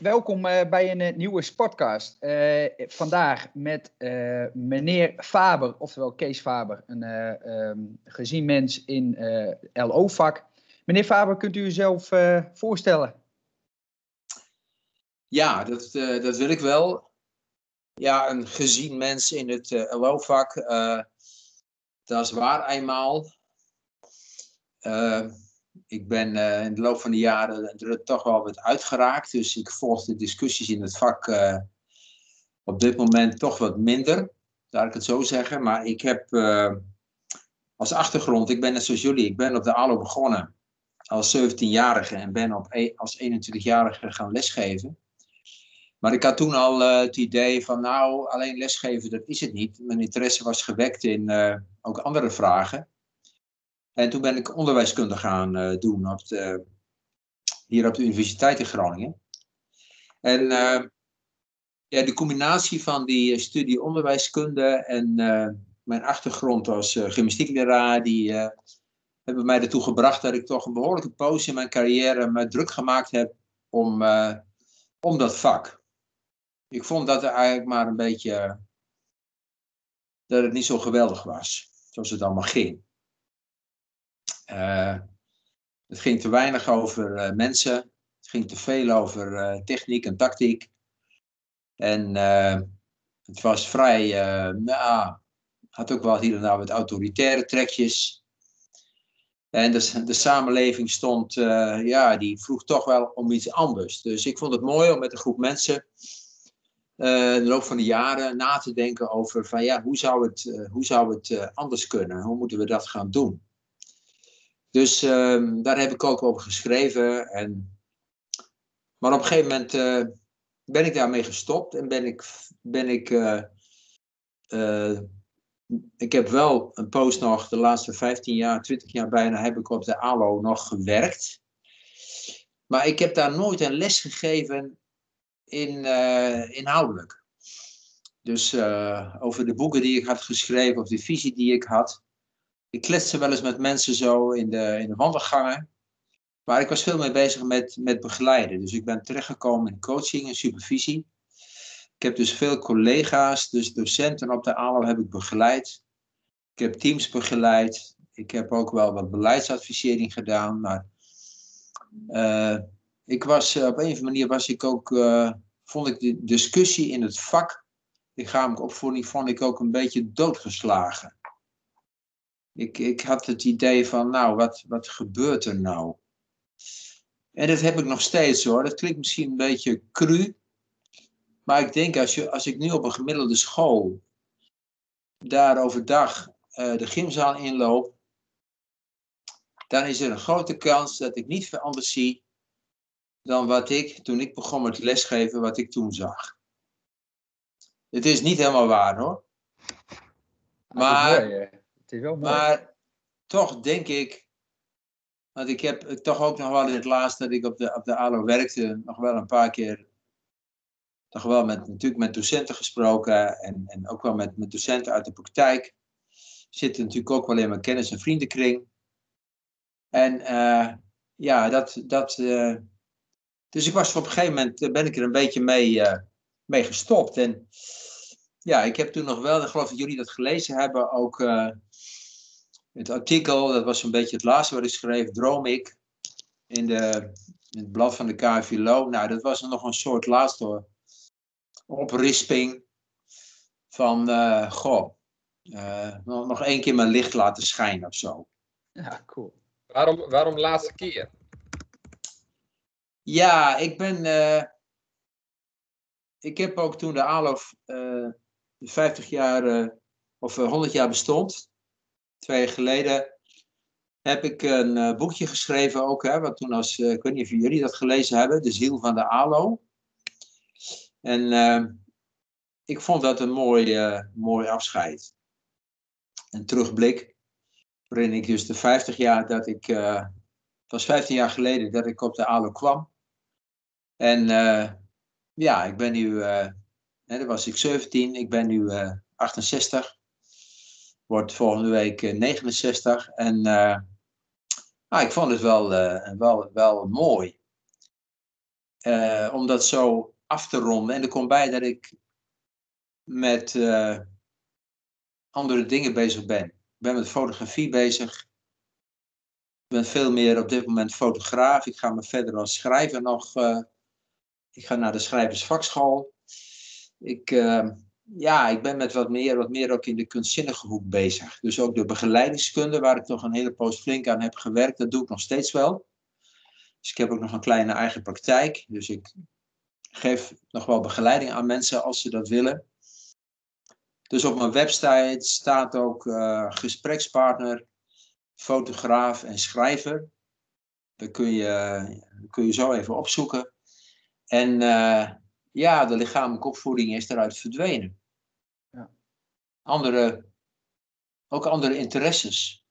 welkom uh, bij een uh, nieuwe sportcast. Uh, vandaag met meneer Faber, oftewel Kees Faber, een um, gezien mens in LO-vak. Meneer Faber, kunt u uzelf voorstellen? Ja, dat, dat wil ik wel. Ja, een gezien mens in het LO-vak, dat is waar eenmaal ik ben uh, in de loop van de jaren er toch wel wat uitgeraakt. Dus ik volg de discussies in het vak uh, op dit moment toch wat minder. Laat ik het zo zeggen. Maar ik heb uh, als achtergrond, ik ben net zoals jullie, ik ben op de ALO begonnen als 17-jarige en ben op e als 21-jarige gaan lesgeven. Maar ik had toen al het idee van, nou, alleen lesgeven, dat is het niet. Mijn interesse was gewekt in ook andere vragen. En toen ben ik onderwijskunde gaan uh, doen op hier op de Universiteit in Groningen. En uh, ja, de combinatie van die eh, studie onderwijskunde en mijn achtergrond als gymnastiekleraar, die hebben mij ertoe gebracht dat ik toch een behoorlijke poos in mijn carrière me druk gemaakt heb om, om dat vak. Ik vond dat er eigenlijk maar een beetje, dat het niet zo geweldig was, zoals het allemaal ging. Uh, het ging te weinig over uh, mensen. Het ging te veel over uh, techniek en tactiek. En het was vrij, nou, had ook wel hier en daar wat autoritaire trekjes. En de, de samenleving stond, ja, die vroeg toch wel om iets anders. Dus ik vond het mooi om met een groep mensen in de loop van de jaren na te denken over van ja, hoe zou het, hoe zou het anders kunnen? Hoe moeten we dat gaan doen? Dus um, daar heb ik ook over geschreven. En, maar op een gegeven moment uh, ben ik daarmee gestopt en ben ik. Ben ik uh, uh, ik heb wel een post nog, de laatste 15 jaar, 20 jaar bijna, heb ik op de ALO nog gewerkt. Maar ik heb daar nooit een les gegeven in, inhoudelijk. Dus over de boeken die ik had geschreven of de visie die ik had ik kletste wel eens met mensen zo in de, in de wandelgangen. Maar ik was veel meer bezig met, met begeleiden. Dus ik ben terechtgekomen in coaching en supervisie. Ik heb dus veel collega's, dus docenten op de ALO heb ik begeleid. Ik heb teams begeleid. Ik heb ook wel wat beleidsadvisering gedaan. Maar uh, ik was, op een of andere manier was ik ook, uh, vond ik de discussie in het vak, lichamelijke opvoeding, vond ik ook een beetje doodgeslagen ik, ik had het idee van, nou, wat, wat gebeurt er nou? En dat heb ik nog steeds hoor. Dat klinkt misschien een beetje cru. Maar ik denk, als, je, als ik nu op een gemiddelde school daar overdag uh, de gymzaal inloop, dan is er een grote kans dat ik niet veel anders zie dan wat ik, toen ik begon met lesgeven, wat ik toen zag. Het is niet helemaal waar hoor. Maar Maar toch denk ik, want ik heb toch ook nog wel in het laatste dat ik op de, op de ALO werkte, nog wel een paar keer, toch wel met, natuurlijk met docenten gesproken en, en ook wel met, met docenten uit de praktijk. Zitten natuurlijk ook wel in mijn kennis- en vriendenkring. En uh, ja, dat, dat uh, dus ik was op een gegeven moment, eh, ben ik er een beetje mee, mee gestopt. En ja, ik heb toen nog wel, ik geloof dat jullie dat gelezen hebben, ook het artikel, dat was een beetje het laatste wat ik schreef, Droom ik, in, de, in het blad van de KVLO. Nou, dat was nog een soort laatste oprisping van, uh, goh, uh, nog, nog één keer mijn licht laten schijnen of zo. Ja, cool. Waarom, waarom laatste keer? Ja, ik ben. Uh, ik heb ook toen de ALOF uh, 50 jaar of 100 jaar bestond, twee jaar geleden heb ik een uh, boekje geschreven ook, hè, wat toen als, uh, ik weet niet of jullie dat gelezen hebben, De Ziel van de ALO. En uh, ik vond dat een mooi, mooi afscheid. Een terugblik, waarin ik dus de 50 jaar dat ik, het was 15 jaar geleden dat ik op de ALO kwam. En ja, ik ben nu, hè, dan was ik 17, ik ben nu 68 wordt volgende week 69. Eh, en uh, ah, ik vond het wel, uh, wel, wel mooi. eh, om dat zo af te ronden. En er komt bij dat ik met eh, andere dingen bezig ben. Ik ben met fotografie bezig. Ik ben veel meer op dit moment fotograaf. Ik ga me verder als schrijver nog. eh, ik ga naar de schrijversvakschool. Ik, eh, ja, ik ben met wat meer, wat meer ook in de kunstzinnige hoek bezig. Dus ook de begeleidingskunde, waar ik toch een hele poos flink aan heb gewerkt, dat doe ik nog steeds wel. Dus ik heb ook nog een kleine eigen praktijk. Dus ik geef nog wel begeleiding aan mensen als ze dat willen. Dus op mijn website staat ook eh, gesprekspartner, fotograaf en schrijver. Dat kun je, kun je zo even opzoeken. En eh, ja, de lichamelijke opvoeding is eruit verdwenen. Ja. Andere, ook andere interesses.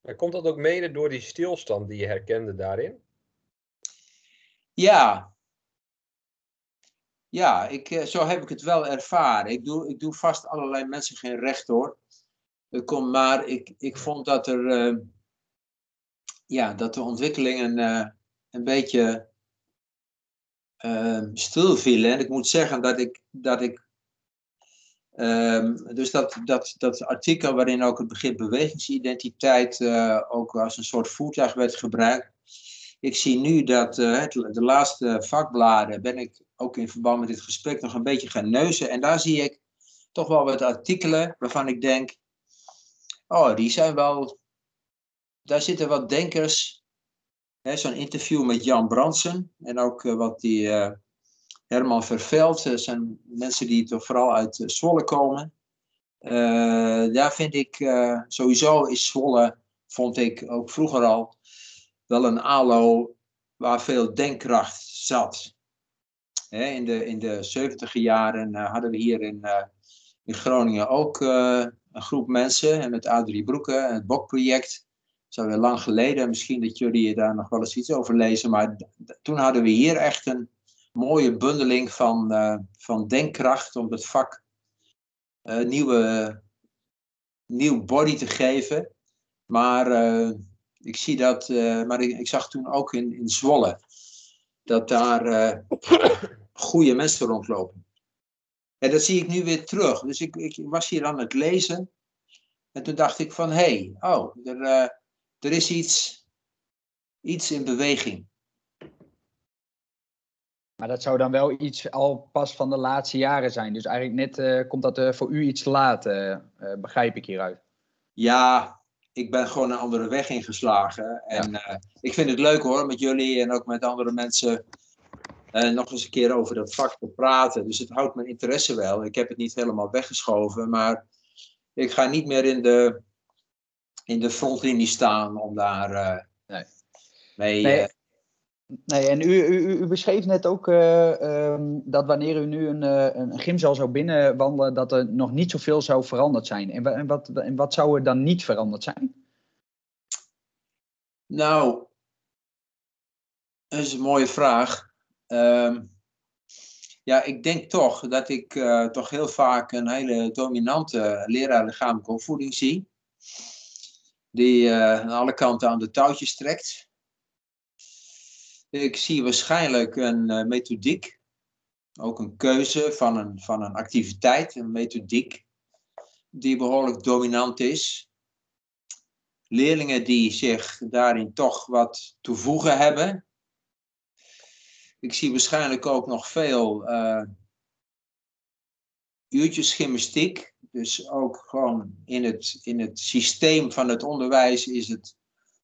Maar komt dat ook mede door die stilstand die je herkende daarin? Ja. Ja, ik, eh, zo heb ik het wel ervaren. Ik doe, ik doe vast allerlei mensen geen recht hoor. Komt maar, ik, ik vond dat er, eh, ja, dat de ontwikkelingen eh, een beetje uh, stil vielen. En ik moet zeggen dat ik, dat ik Ehm, dus dat, dat, dat artikel waarin ook het begrip bewegingsidentiteit uh, ook als een soort voertuig werd gebruikt. Ik zie nu dat uh, het, de laatste vakbladen ben ik ook in verband met dit gesprek nog een beetje gaan neuzen. En daar zie ik toch wel wat artikelen waarvan ik denk, oh, die zijn wel, daar zitten wat denkers. Zo'n interview met Jan Bransen en ook uh, wat die Herman Verveld, dat zijn mensen die toch vooral uit Zwolle komen. Daar vind ik sowieso is Zwolle, vond ik ook vroeger al, wel een alo waar veel denkkracht zat. In, de, in de 70 jaren hadden we hier in, in Groningen ook een groep mensen. En met Adrie Broeken, het BOK-project. Is alweer lang geleden. Misschien dat jullie daar nog wel eens iets over lezen. Maar toen hadden we hier echt een mooie bundeling van, uh, van denkkracht om het vak uh, nieuwe, nieuw body te geven. Maar uh, ik zie dat, maar ik, ik, zag toen ook in, in Zwolle dat daar goede mensen rondlopen. En dat zie ik nu weer terug. Dus ik, ik was hier aan het lezen en toen dacht ik van hé, hey, oh, er, er is iets, iets in beweging. Maar dat zou dan wel iets al pas van de laatste jaren zijn. Dus eigenlijk net uh, komt dat uh, voor u iets te laat, uh, begrijp ik hieruit. Ja, ik ben gewoon een andere weg ingeslagen. En ja. ik vind het leuk hoor, met jullie en ook met andere mensen nog eens een keer over dat vak te praten. Dus het houdt mijn interesse wel. Ik heb het niet helemaal weggeschoven, maar ik ga niet meer in de, in de frontlinie staan om daar nee. mee... Nee. Nee, en u, u, u beschreef net ook uh, um, dat wanneer u nu een, een gymzaal zou binnenwandelen, dat er nog niet zoveel zou veranderd zijn. En, en, wat, en wat zou er dan niet veranderd zijn? Nou, dat is een mooie vraag. Um, ja, ik denk toch dat ik uh, toch heel vaak een hele dominante leraar lichamelijke opvoeding zie. Die aan alle kanten aan de touwtjes trekt. Ik zie waarschijnlijk een uh, methodiek, ook een keuze van een, van een activiteit, een methodiek, die behoorlijk dominant is. Leerlingen die zich daarin toch wat toevoegen hebben. Ik zie waarschijnlijk ook nog veel uh, uurtjes gymnastiek. Dus ook gewoon in het, in het systeem van het onderwijs is het,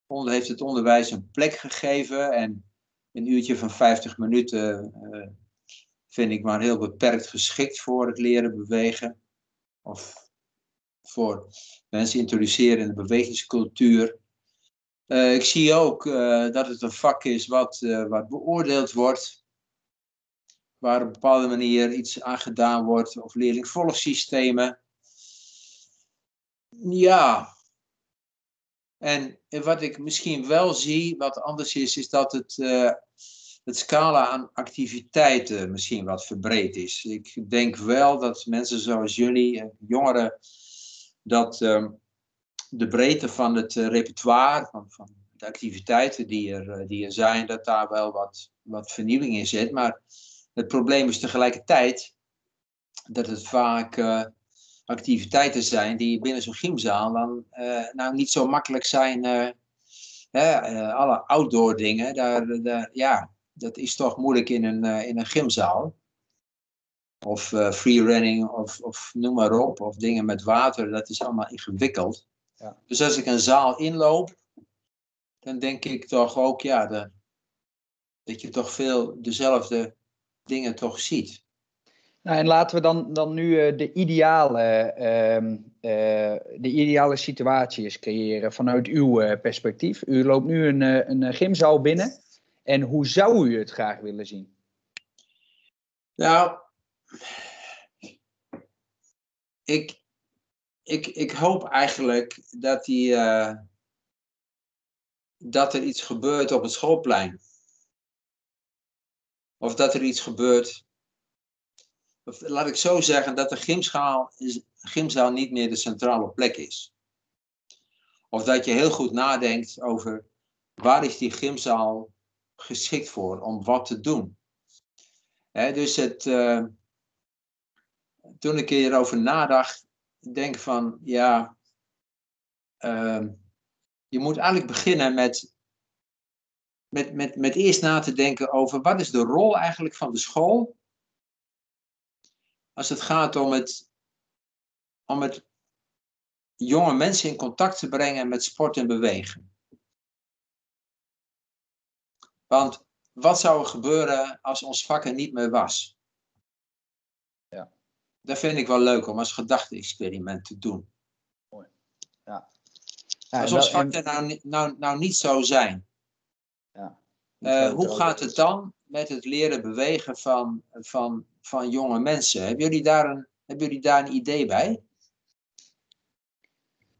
heeft het onderwijs een plek gegeven. En een uurtje van 50 minuten uh, vind ik maar heel beperkt geschikt voor het leren bewegen. Of voor mensen introduceren in de bewegingscultuur. Uh, ik zie ook uh, dat het een vak is wat, wat beoordeeld wordt. Waar op een bepaalde manier iets aan gedaan wordt. Of leerlingvolgsystemen. Ja, en wat ik misschien wel zie, wat anders is, is dat het, uh, het scala aan activiteiten misschien wat verbreed is. Ik denk wel dat mensen zoals jullie, jongeren, dat uh, de breedte van het repertoire, van, van de activiteiten die er, eh, die er zijn, dat daar wel wat, wat vernieuwing in zit. Maar het probleem is tegelijkertijd dat het vaak uh, activiteiten zijn die binnen zo'n gymzaal dan uh, nou niet zo makkelijk zijn. Uh, hè, alle outdoor dingen, daar, daar, ja, dat is toch moeilijk in een, in een gymzaal. Of free running, of, of noem maar op, of dingen met water, dat is allemaal ingewikkeld. Ja. Dus als ik een zaal inloop, dan denk ik toch ook, ja, de, dat je toch veel dezelfde dingen toch ziet. Nou, en laten we dan, dan nu uh, de, ideale, uh, de ideale situatie eens creëren vanuit uw uh, perspectief. U loopt nu een, een gymzaal binnen. En hoe zou u het graag willen zien? Nou, ik, ik, ik hoop eigenlijk dat, die, dat er iets gebeurt op het schoolplein. Of dat er iets gebeurt laat ik zo zeggen, dat de gymzaal, gymzaal niet meer de centrale plek is. Of dat je heel goed nadenkt over waar is die gymzaal geschikt voor, om wat te doen. dus het, uh, toen ik hierover nadacht, denk van ja, uh, je moet eigenlijk beginnen met, met, met, met eerst na te denken over wat is de rol eigenlijk van de school als het gaat om het, om het jonge mensen in contact te brengen met sport en bewegen. Want wat zou er gebeuren als ons vak er niet meer was? Ja. Dat vind ik wel leuk om als gedachte-experiment te doen. Mooi. Ja. ja als ons vak er nou, nou, nou niet zou zijn. Ja. Uh, hoe gaat het dan met het leren bewegen van, van van jonge mensen. Hebben jullie daar een, hebben jullie daar een idee bij?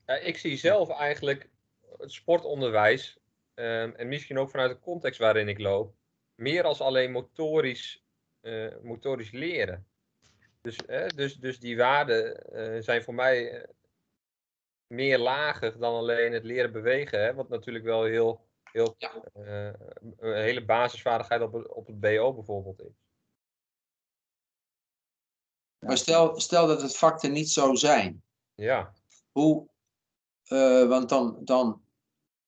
Ja, ik zie zelf eigenlijk het sportonderwijs, um, en misschien ook vanuit de context waarin ik loop, meer als alleen motorisch, uh, motorisch leren. Dus, dus, dus die waarden uh, zijn voor mij eh, meer lager dan alleen het leren bewegen. Hè, wat natuurlijk wel heel, heel ja. een hele basisvaardigheid op het, op het BO bijvoorbeeld is. Maar stel, stel dat het er niet zou zijn. Ja. Hoe, uh, want dan, dan...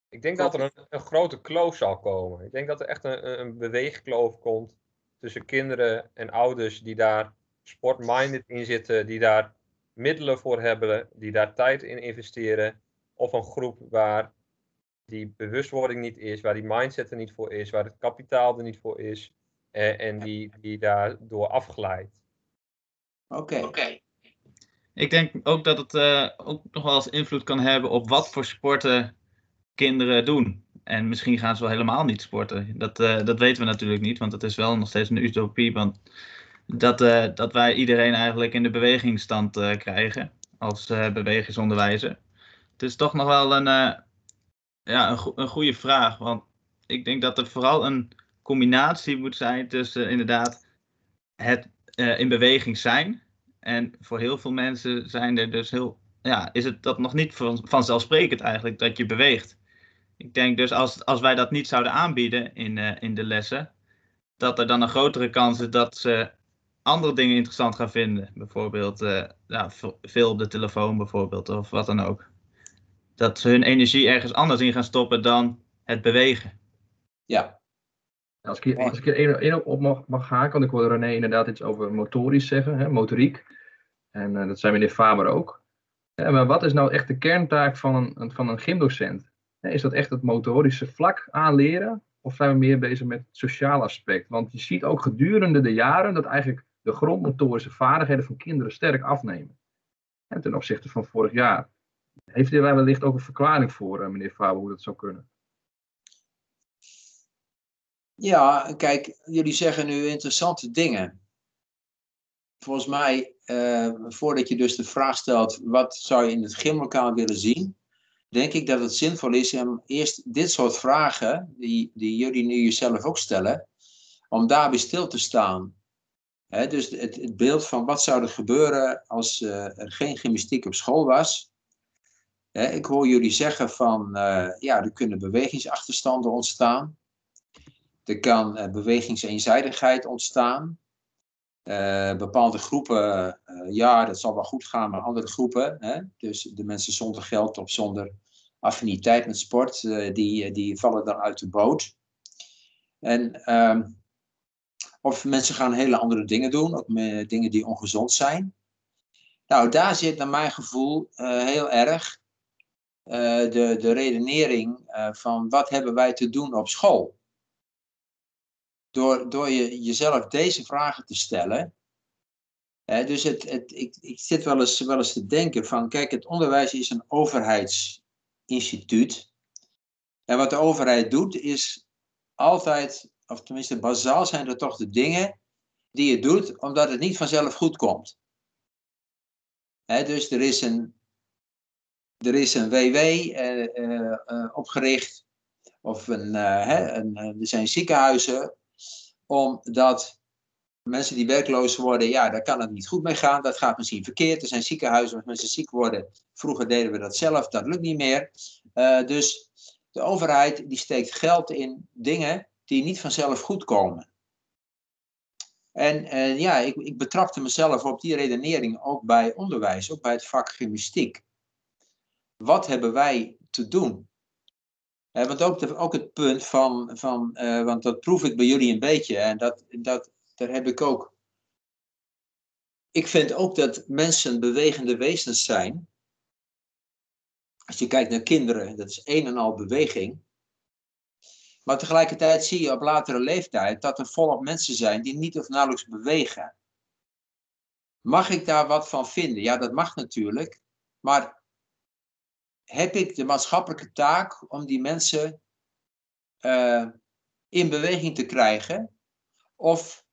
Ik denk dat er een, een, grote kloof zal komen. Ik denk dat er echt een, een beweegkloof komt tussen kinderen en ouders die daar sportminded in zitten, die daar middelen voor hebben, die daar tijd in investeren. Of een groep waar die bewustwording niet is, waar die mindset er niet voor is, waar het kapitaal er niet voor is. En, en die, die daardoor afglijdt. Oké. Ik denk ook dat het uh, ook nog wel eens invloed kan hebben op wat voor sporten kinderen doen. En misschien gaan ze wel helemaal niet sporten. Dat, uh, dat weten we natuurlijk niet, want het is wel nog steeds een utopie. Want dat, uh, dat wij iedereen eigenlijk in de bewegingsstand krijgen als bewegingsonderwijzer. Het is toch nog wel een, ja, een, go een goede vraag. Want ik denk dat er vooral een combinatie moet zijn tussen inderdaad het uh, in beweging zijn. En voor heel veel mensen zijn er dus heel, ja, is het dat nog niet van, vanzelfsprekend eigenlijk dat je beweegt. Ik denk dus als, als wij dat niet zouden aanbieden in, uh, in de lessen, dat er dan een grotere kans is dat ze andere dingen interessant gaan vinden. Bijvoorbeeld uh, ja, veel op de telefoon bijvoorbeeld of wat dan ook. Dat ze hun energie ergens anders in gaan stoppen dan het bewegen. Ja, als ik, als ik er één op mag, mag haken, want ik hoorde René inderdaad iets over motorisch zeggen, hè, motoriek. En uh, dat zijn meneer Faber ook. Ja, maar wat is nou echt de kerntaak van een, van een gymdocent? Is dat echt het motorische vlak aanleren? Of zijn we meer bezig met het sociale aspect? Want je ziet ook gedurende de jaren dat eigenlijk de grondmotorische vaardigheden van kinderen sterk afnemen. En ten opzichte van vorig jaar. Heeft u daar wellicht ook een verklaring voor, uh, meneer Faber, hoe dat zou kunnen? Ja, kijk, jullie zeggen nu interessante dingen. Volgens mij, uh, voordat je dus de vraag stelt, wat zou je in het gymlokaal willen zien? Denk ik dat het zinvol is om eerst dit soort vragen, die, die jullie nu jezelf ook stellen, om daarbij stil te staan. dus het, het, beeld van wat zou er gebeuren als uh, er geen gymnastiek op school was. Ik hoor jullie zeggen van, eh, ja, er kunnen bewegingsachterstanden ontstaan. Er kan uh, bewegingseenzijdigheid ontstaan. Uh, bepaalde groepen, ja, dat zal wel goed gaan, maar andere groepen, hè, dus de mensen zonder geld of zonder affiniteit met sport, die, die vallen dan uit de boot. En, ehm, of mensen gaan hele andere dingen doen, ook dingen die ongezond zijn. Nou, daar zit naar mijn gevoel heel erg de, de redenering van wat hebben wij te doen op school. Door, door je, jezelf deze vragen te stellen. Uh, dus het, het, ik, ik zit wel eens, wel eens te denken van, kijk, het onderwijs is een overheidsinstituut. En wat de overheid doet is altijd, of tenminste bazaal zijn er toch de dingen die je doet omdat het niet vanzelf goed komt. dus er is een, er is een WW eh, eh, eh, opgericht, of een, hè, een, er zijn ziekenhuizen, omdat mensen die werkloos worden, ja, daar kan het niet goed mee gaan. Dat gaat misschien verkeerd. Er zijn ziekenhuizen waar mensen ziek worden. Vroeger deden we dat zelf, dat lukt niet meer. dus de overheid die steekt geld in dingen die niet vanzelf goed komen. En, en ja, ik, ik betrapte mezelf op die redenering ook bij onderwijs, ook bij het vak gymnastiek wat hebben wij te doen? Eh, want ook, ook het punt van, van uh, want dat proef ik bij jullie een beetje, en dat, dat, daar heb ik ook. Ik vind ook dat mensen bewegende wezens zijn. Als je kijkt naar kinderen, dat is een en al beweging. Maar tegelijkertijd zie je op latere leeftijd dat er volop mensen zijn die niet of nauwelijks bewegen. Mag ik daar wat van vinden? Ja, dat mag natuurlijk. Maar heb ik de maatschappelijke taak om die mensen uh, in beweging te krijgen? Of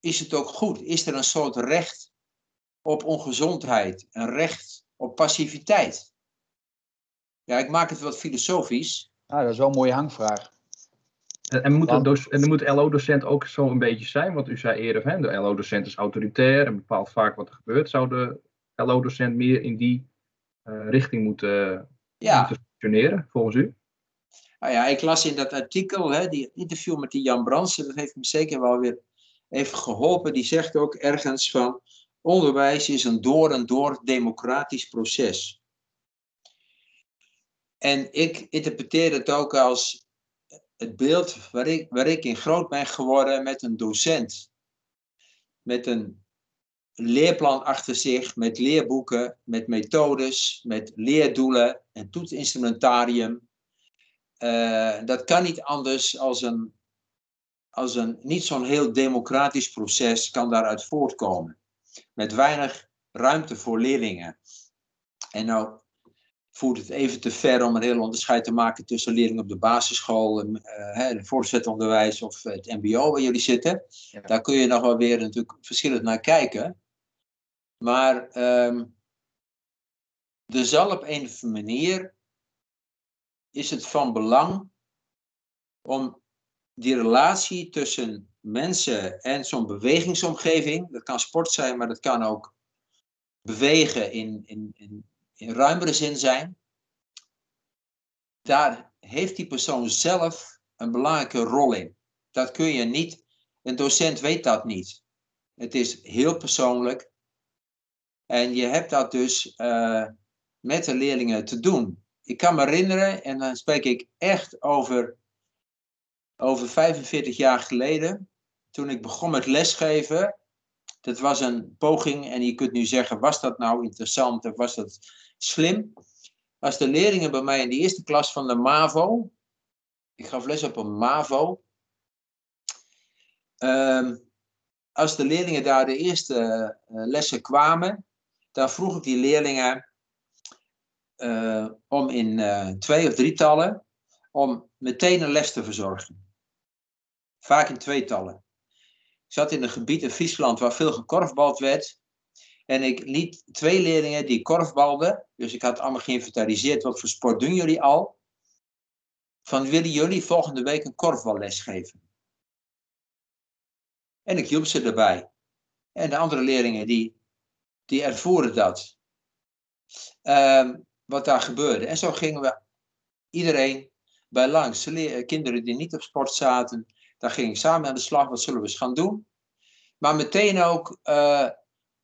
is het ook goed? Is er een soort recht op ongezondheid, een recht op passiviteit? Ja, ik maak het wat filosofisch. Ah, dat is wel een mooie hangvraag. En, en, moet, en moet de LO-docent ook zo een beetje zijn? Want u zei eerder, hè, de LO-docent is autoritair en bepaalt vaak wat er gebeurt. Zou de LO-docent meer in die eh, richting moeten, ja. functioneren, volgens u? Nou ja, ik las in dat artikel, hè, die interview met die Jan Bransen, dat heeft me zeker wel weer even geholpen. Die zegt ook ergens van, onderwijs is een door en door democratisch proces. En ik interpreteer het ook als het beeld waar ik, waar ik in groot ben geworden met een docent. Met een leerplan achter zich met leerboeken, met methodes, met leerdoelen en toetsinstrumentarium. Uh, dat kan niet anders als een, als een niet zo'n heel democratisch proces kan daaruit voortkomen. Met weinig ruimte voor leerlingen. En nou voert het even te ver om een heel onderscheid te maken tussen leerlingen op de basisschool, uh, het voortgezet onderwijs of het mbo waar jullie zitten. Daar kun je nog wel weer natuurlijk verschillend naar kijken. Maar um, er zal op een of andere manier is het van belang om die relatie tussen mensen en zo'n bewegingsomgeving, dat kan sport zijn, maar dat kan ook bewegen in, in, in, in ruimere zin zijn, daar heeft die persoon zelf een belangrijke rol in. Dat kun je niet, een docent weet dat niet. Het is heel persoonlijk. En je hebt dat dus uh, met de leerlingen te doen. Ik kan me herinneren, en dan spreek ik echt over, over 45 jaar geleden, toen ik begon met lesgeven. Dat was een poging, en je kunt nu zeggen, was dat nou interessant of was dat slim? Als de leerlingen bij mij in de eerste klas van de MAVO, ik gaf les op een MAVO, um, als de leerlingen daar de eerste uh, lessen kwamen, dan vroeg ik die leerlingen uh, om in uh, twee of drietallen om meteen een les te verzorgen. Vaak in tweetallen. Ik zat in een gebied in Friesland waar veel gekorfbald werd. En ik liet twee leerlingen die korfbalden, dus ik had allemaal geïnventariseerd, wat voor sport doen jullie al? Van willen jullie volgende week een korfballes geven? En ik hielp ze erbij. En de andere leerlingen die die ervoeren dat. Um, wat daar gebeurde. En zo gingen we iedereen bij langs. Kinderen die niet op sport zaten, daar ging ik samen aan de slag. Wat zullen we eens gaan doen? Maar meteen ook uh,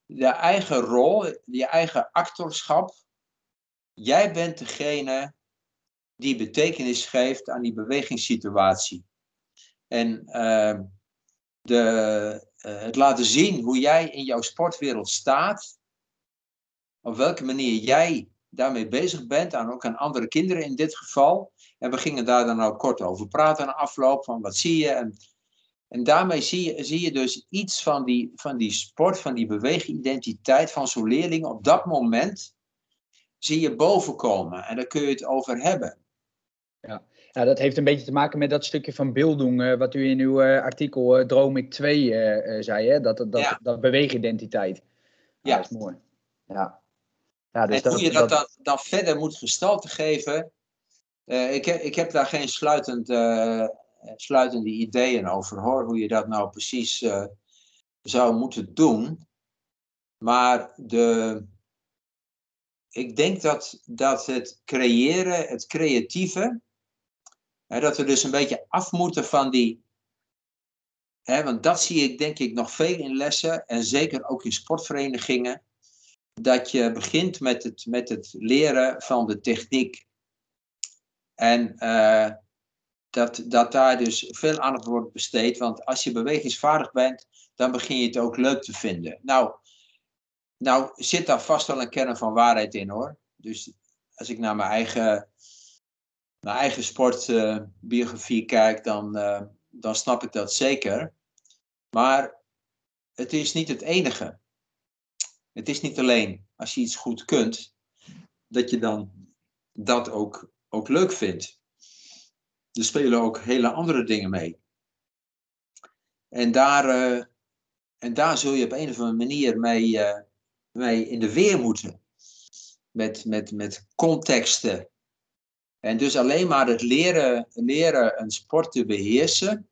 de eigen rol, je eigen actorschap. Jij bent degene die betekenis geeft aan die bewegingssituatie. En uh, de, het laten zien hoe jij in jouw sportwereld staat. Op welke manier jij daarmee bezig bent, en ook aan andere kinderen in dit geval. En we gingen daar dan ook kort over praten na afloop, van wat zie je. En, en daarmee zie je, zie je dus iets van die, van die sport, van die beweegidentiteit van zo'n leerling op dat moment, zie je bovenkomen. En daar kun je het over hebben. Ja. Ja, dat heeft een beetje te maken met dat stukje van beelding, uh, wat u in uw uh, artikel uh, Droom ik 2 zei, hè? Dat, dat, ja. dat beweegidentiteit. Ja, ja. Dat is mooi. Ja. Ja, dus en hoe je dat, dan, dan verder moet gestalte geven, ik, heb, ik heb daar geen sluitend, sluitende ideeën over hoor, hoe je dat nou precies zou moeten doen. Maar de, ik denk dat, dat het creëren, het creatieve, dat we dus een beetje af moeten van die. Want dat zie ik denk ik nog veel in lessen en zeker ook in sportverenigingen dat je begint met het, met het leren van de techniek. En uh, dat, dat daar dus veel aandacht wordt besteed. Want als je bewegingsvaardig bent, dan begin je het ook leuk te vinden. Nou, nou zit daar vast wel een kern van waarheid in hoor. Dus als ik naar mijn eigen, mijn eigen sportbiografie uh, kijk, dan, uh, dan snap ik dat zeker. Maar het is niet het enige. Het is niet alleen als je iets goed kunt, dat je dan dat ook, ook leuk vindt. Er spelen ook hele andere dingen mee. En daar, uh, en daar zul je op een of andere manier mee, mee in de weer moeten. Met, met, met contexten. En dus alleen maar het leren, leren een sport te beheersen.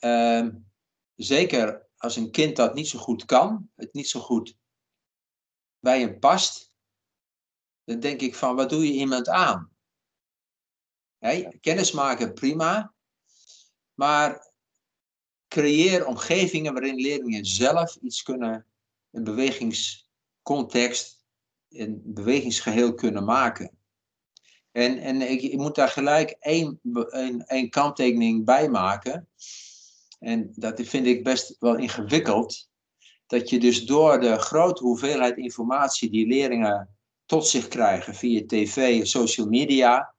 Uh, zeker als een kind dat niet zo goed kan, het niet zo goed bij hem past, dan denk ik van, wat doe je iemand aan? Hey, kennis maken, prima. Maar creëer omgevingen waarin leerlingen zelf iets kunnen, een bewegingscontext, een bewegingsgeheel kunnen maken. En, en ik, ik moet daar gelijk één, een, een kanttekening bij maken. En dat vind ik best wel ingewikkeld dat je dus door de grote hoeveelheid informatie die leerlingen tot zich krijgen via tv social media,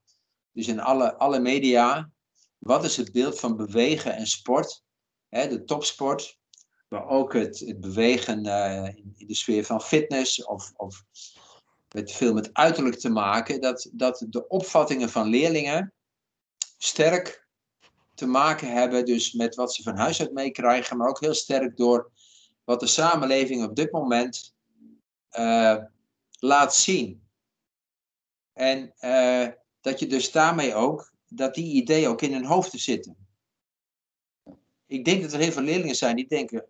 dus in alle, alle media, wat is het beeld van bewegen en sport? Hè, de topsport, maar ook het, het bewegen uh, in de sfeer van fitness of, of met veel met uiterlijk te maken, dat, dat de opvattingen van leerlingen sterk te maken hebben dus met wat ze van huis uit meekrijgen, maar ook heel sterk door wat de samenleving op dit moment uh, laat zien. En uh, dat je dus daarmee ook, dat die ideeën ook in hun hoofden zitten. Ik denk dat er heel veel leerlingen zijn die denken,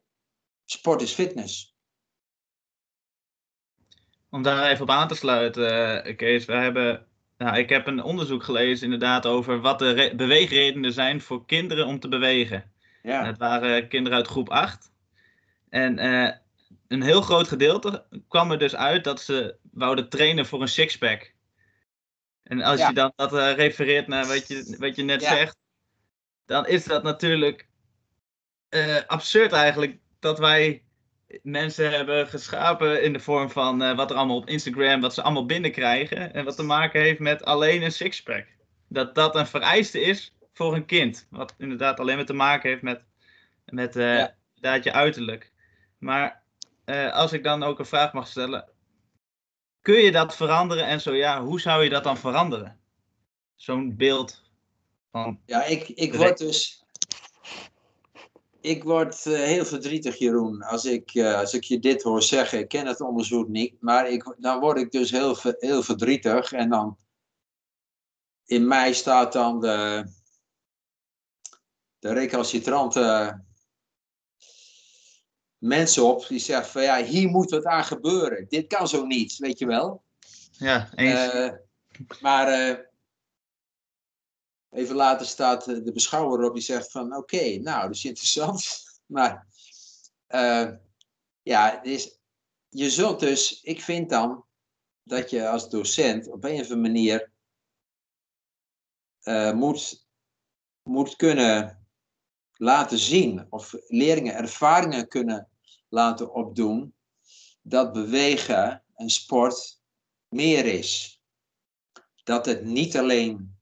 sport is fitness. Om daar even op aan te sluiten, uh, Kees, we hebben, nou, ik heb een onderzoek gelezen inderdaad over wat de beweegredenen zijn voor kinderen om te bewegen. Ja. En het waren kinderen uit groep 8. En uh, een heel groot gedeelte kwam er dus uit dat ze wouden trainen voor een sixpack. En als je dan dat uh, refereert naar wat je, wat je net ja. zegt, dan is dat natuurlijk uh, absurd eigenlijk dat wij mensen hebben geschapen in de vorm van wat er allemaal op Instagram, wat ze allemaal binnenkrijgen. En wat te maken heeft met alleen een sixpack. Dat dat een vereiste is voor een kind. Wat inderdaad alleen maar te maken heeft met, met ja. je uiterlijk. Maar uh, als ik dan ook een vraag mag stellen, kun je dat veranderen en zo ja, hoe zou je dat dan veranderen? Zo'n beeld van. Ja, ik, ik word dus. Ik word uh, heel verdrietig, Jeroen, als ik, uh, als ik je dit hoor zeggen. Ik ken het onderzoek niet, maar ik, dan word ik dus heel, heel verdrietig. En dan. In mij staat dan de. De recalcitrante mensen op die zeggen van ja, hier moet wat aan gebeuren. Dit kan zo niet, weet je wel. Ja, eens. Eh, maar eh, even later staat eh, de beschouwer op die zegt van oké, nou, dat is interessant. Maar eh, ja, is, je zult dus, ik vind dan dat je als docent op een of andere manier eh, moet, moet kunnen laten zien of leerlingen ervaringen kunnen laten opdoen dat bewegen en sport meer is. Dat het niet alleen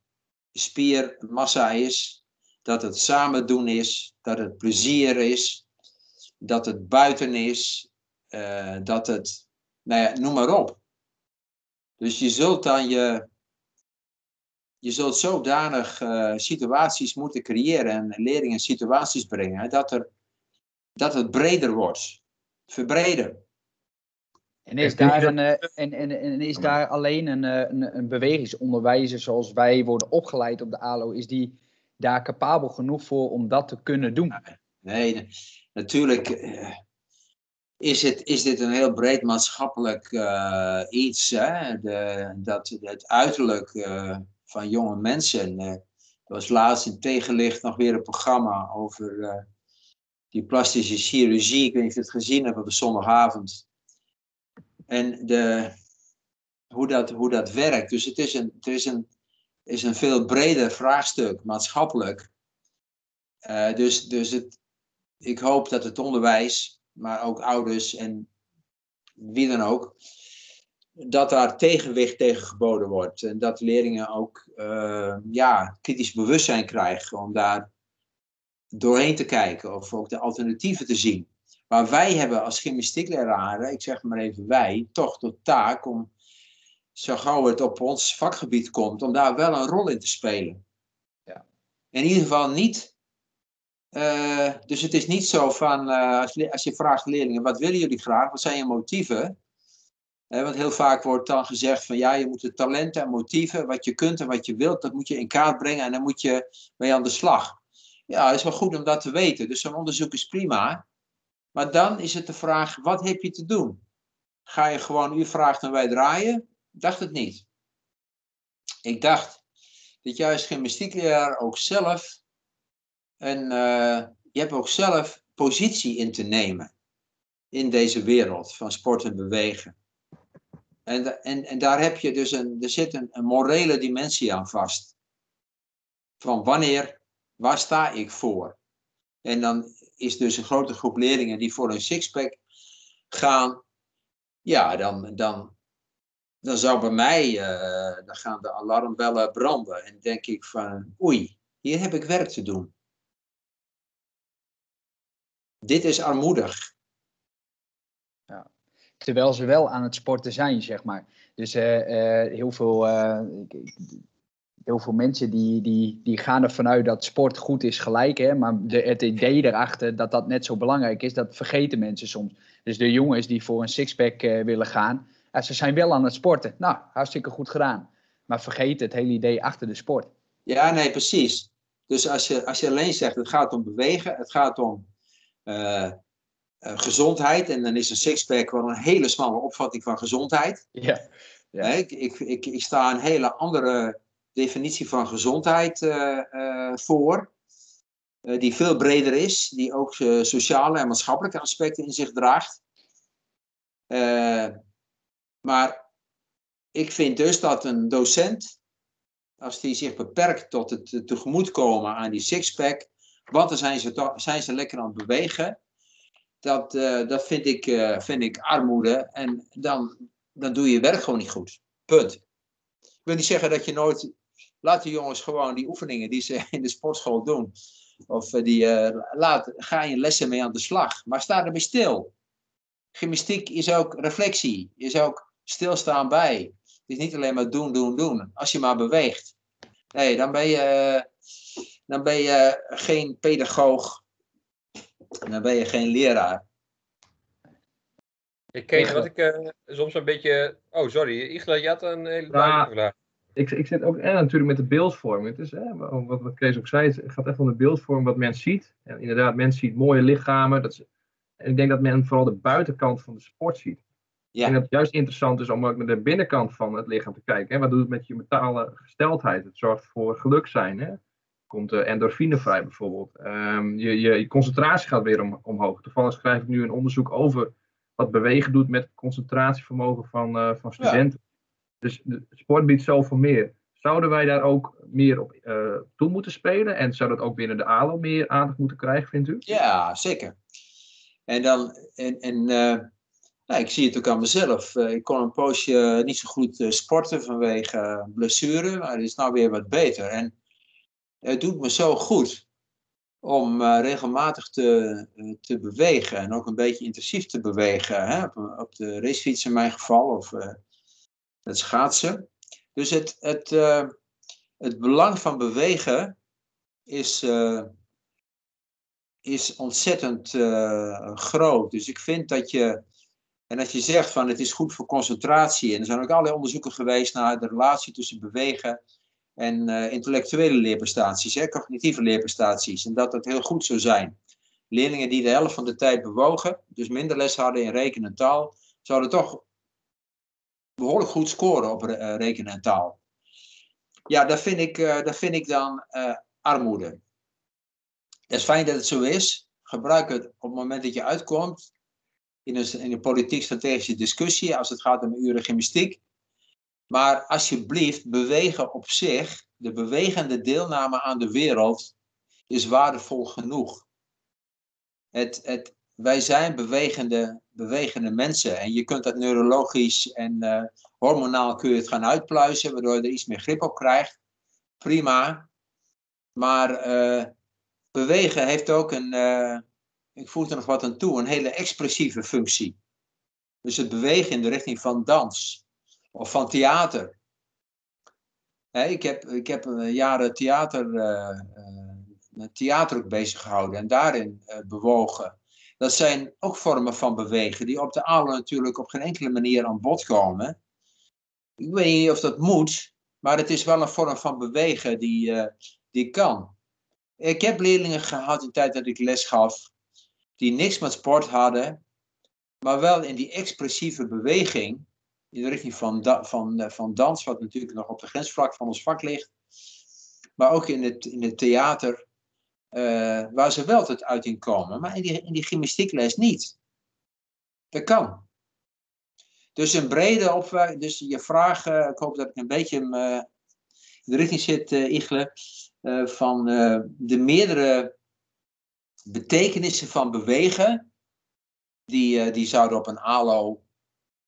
spiermassa is, dat het samen doen is, dat het plezier is, dat het buiten is, eh, dat het, nou ja, noem maar op. Dus je zult dan je, je zult zodanig eh, situaties moeten creëren en leerlingen in situaties brengen dat, er, dat het breder wordt, verbreden. En is daar, een, eh, en, en, en is daar alleen een, eh, een, een bewegingsonderwijzer zoals wij worden opgeleid op de ALO, is die daar capabel genoeg voor om dat te kunnen doen? Nee, ne- natuurlijk eh, is, het, is dit een heel breed maatschappelijk iets. Hè? De, dat het uiterlijk van jonge mensen. er was laatst in Tegenlicht nog weer een programma over die plastische chirurgie. Ik weet niet of je het gezien hebt op de zondagavond. En de, hoe, dat, hoe dat werkt. Dus het is een, het is een, is een veel breder vraagstuk maatschappelijk. Eh, dus dus het, ik hoop dat het onderwijs, maar ook ouders en wie dan ook, dat daar tegenwicht tegen geboden wordt. En dat leerlingen ook eh, ja, kritisch bewustzijn krijgen om daar doorheen te kijken of ook de alternatieven te zien. Maar wij hebben als gymnastiekleraren, ik zeg maar even wij, toch de taak om, zo gauw het op ons vakgebied komt, om daar wel een rol in te spelen. Ja. In ieder geval niet eh, dus het is niet zo van, eh, als, le- als je vraagt leerlingen, wat willen jullie graag? Wat zijn je motieven? Eh, want heel vaak wordt dan gezegd van, ja, je moet de talenten en motieven, wat je kunt en wat je wilt, dat moet je in kaart brengen en dan moet je mee aan de slag. Ja, het is wel goed om dat te weten. Dus zo'n onderzoek is prima. Maar dan is het de vraag, wat heb je te doen? Ga je gewoon, u vraagt en wij draaien? Ik dacht het niet. Ik dacht dat jij als gymnastiekleraar ook zelf en eh, je hebt ook zelf positie in te nemen in deze wereld van sport en bewegen. En, en, en daar heb je dus een, er zit een, een morele dimensie aan vast. Van wanneer, waar sta ik voor? En dan is dus een grote groep leerlingen die voor een sixpack gaan. Ja, dan, dan, dan zou bij mij, eh, dan gaan de alarmbellen branden. En denk ik van, oei, hier heb ik werk te doen. Dit is armoedig. Terwijl ze wel aan het sporten zijn, zeg maar. Dus eh, eh, heel, veel, heel veel mensen die, die, die gaan ervan uit dat sport goed is gelijk. Hè? Maar de, het idee erachter dat dat net zo belangrijk is, dat vergeten mensen soms. Dus de jongens die voor een sixpack eh, willen gaan, ja, ze zijn wel aan het sporten. Nou, hartstikke goed gedaan. Maar vergeet het hele idee achter de sport. Ja, nee, precies. Dus als je, als je alleen zegt, het gaat om bewegen, het gaat om eh, eh, gezondheid. En dan is een sixpack wel een hele smalle opvatting van gezondheid. Ja. Ja. Ik, ik, ik, ik sta een hele andere definitie van gezondheid eh, eh, voor. eh, die veel breder is, die ook sociale en maatschappelijke aspecten in zich draagt. Maar ik vind dus dat een docent, als die zich beperkt tot het tegemoetkomen aan die sixpack, want dan zijn ze, zijn ze lekker aan het bewegen, dat, dat vind, ik, vind ik armoede en dan, dan doe je je werk gewoon niet goed. Punt. Ik wil niet zeggen dat je nooit. Laat de jongens gewoon die oefeningen die ze in de sportschool doen. Of eh, die. eh, laat, ga je lessen mee aan de slag. Maar sta erbij stil. Gymnastiek is ook reflectie. Is ook stilstaan bij. Het is niet alleen maar doen, doen, doen. Als je maar beweegt. Nee, dan ben je. eh, Dan ben je geen pedagoog. Dan ben je geen leraar. Ik ken wat ik eh, soms een beetje. Oh, sorry. Igla, je had een hele duidelijke vraag. Ik, ik zit ook en natuurlijk met de beeldvorming. Het is, hè, wat, wat Kees ook zei, het gaat echt om de beeldvorming wat men ziet. En inderdaad, men ziet mooie lichamen. Dat is, en ik denk dat men vooral de buitenkant van de sport ziet. Ik denk dat het juist interessant is om ook naar de binnenkant van het lichaam te kijken. Hè? Wat doet het met je mentale gesteldheid? Het zorgt voor geluk zijn. Hè? Komt uh, endorfine vrij bijvoorbeeld. Um, je, je, je, concentratie gaat weer om, omhoog. Toevallig schrijf ik nu een onderzoek over wat bewegen doet met concentratievermogen van, uh, van studenten. Ja. Dus de sport biedt zoveel meer. Zouden wij daar ook meer op uh, toe moeten spelen? En zou dat ook binnen de ALO meer aandacht moeten krijgen, vindt u? Ja, zeker. En dan, en, en nou, ik zie het ook aan mezelf. Uh, ik kon een poosje niet zo goed sporten vanwege blessure, maar het is nou weer wat beter. En het doet me zo goed om regelmatig te, te bewegen en ook een beetje intensief te bewegen. Hè? Op, op de racefiets in mijn geval, of het schaatsen. Dus het, het, het belang van bewegen is, is ontzettend groot. Dus ik vind dat je en als je zegt van het is goed voor concentratie, en er zijn ook allerlei onderzoeken geweest naar de relatie tussen bewegen en intellectuele leerprestaties, hè, cognitieve leerprestaties, en dat dat heel goed zou zijn. Leerlingen die de helft van de tijd bewogen, dus minder les hadden in rekenen en taal, zouden toch behoorlijk goed scoren op uh, rekenen en taal. Ja, dat vind ik, uh, dat vind ik dan armoede. Het is fijn dat het zo is. Gebruik het op het moment dat je uitkomt in een, in politiek-strategische discussie als het gaat om uren gymnastiek. Maar alsjeblieft, bewegen op zich, de bewegende deelname aan de wereld, is waardevol genoeg. Het, het, wij zijn bewegende, bewegende mensen en je kunt dat neurologisch en uh, hormonaal kun je het gaan uitpluizen, waardoor je er iets meer grip op krijgt. Prima. Maar uh, bewegen heeft ook een, uh, ik voeg er nog wat aan toe, een hele expressieve functie. Dus het bewegen in de richting van dans of van theater. ik, heb, ik heb jaren theater, theater ook bezig gehouden en daarin bewogen. Dat zijn ook vormen van bewegen die op de ALO natuurlijk op geen enkele manier aan bod komen. Ik weet niet of dat moet, maar het is wel een vorm van bewegen die, die kan. Ik heb leerlingen gehad in de tijd dat ik les gaf, die niks met sport hadden, maar wel in die expressieve beweging, in de richting van, van, uh, van dans, wat natuurlijk nog op de grensvlak van ons vak ligt, maar ook in het, in het theater, uh, waar ze wel tot uiting komen, maar in die, in die gymnastiekles niet. Dat kan. Dus een brede opwekking, dus je vraag, uh, ik hoop dat ik een beetje in de richting zit, Igle, van de meerdere betekenissen van bewegen, die, die zouden op een ALO,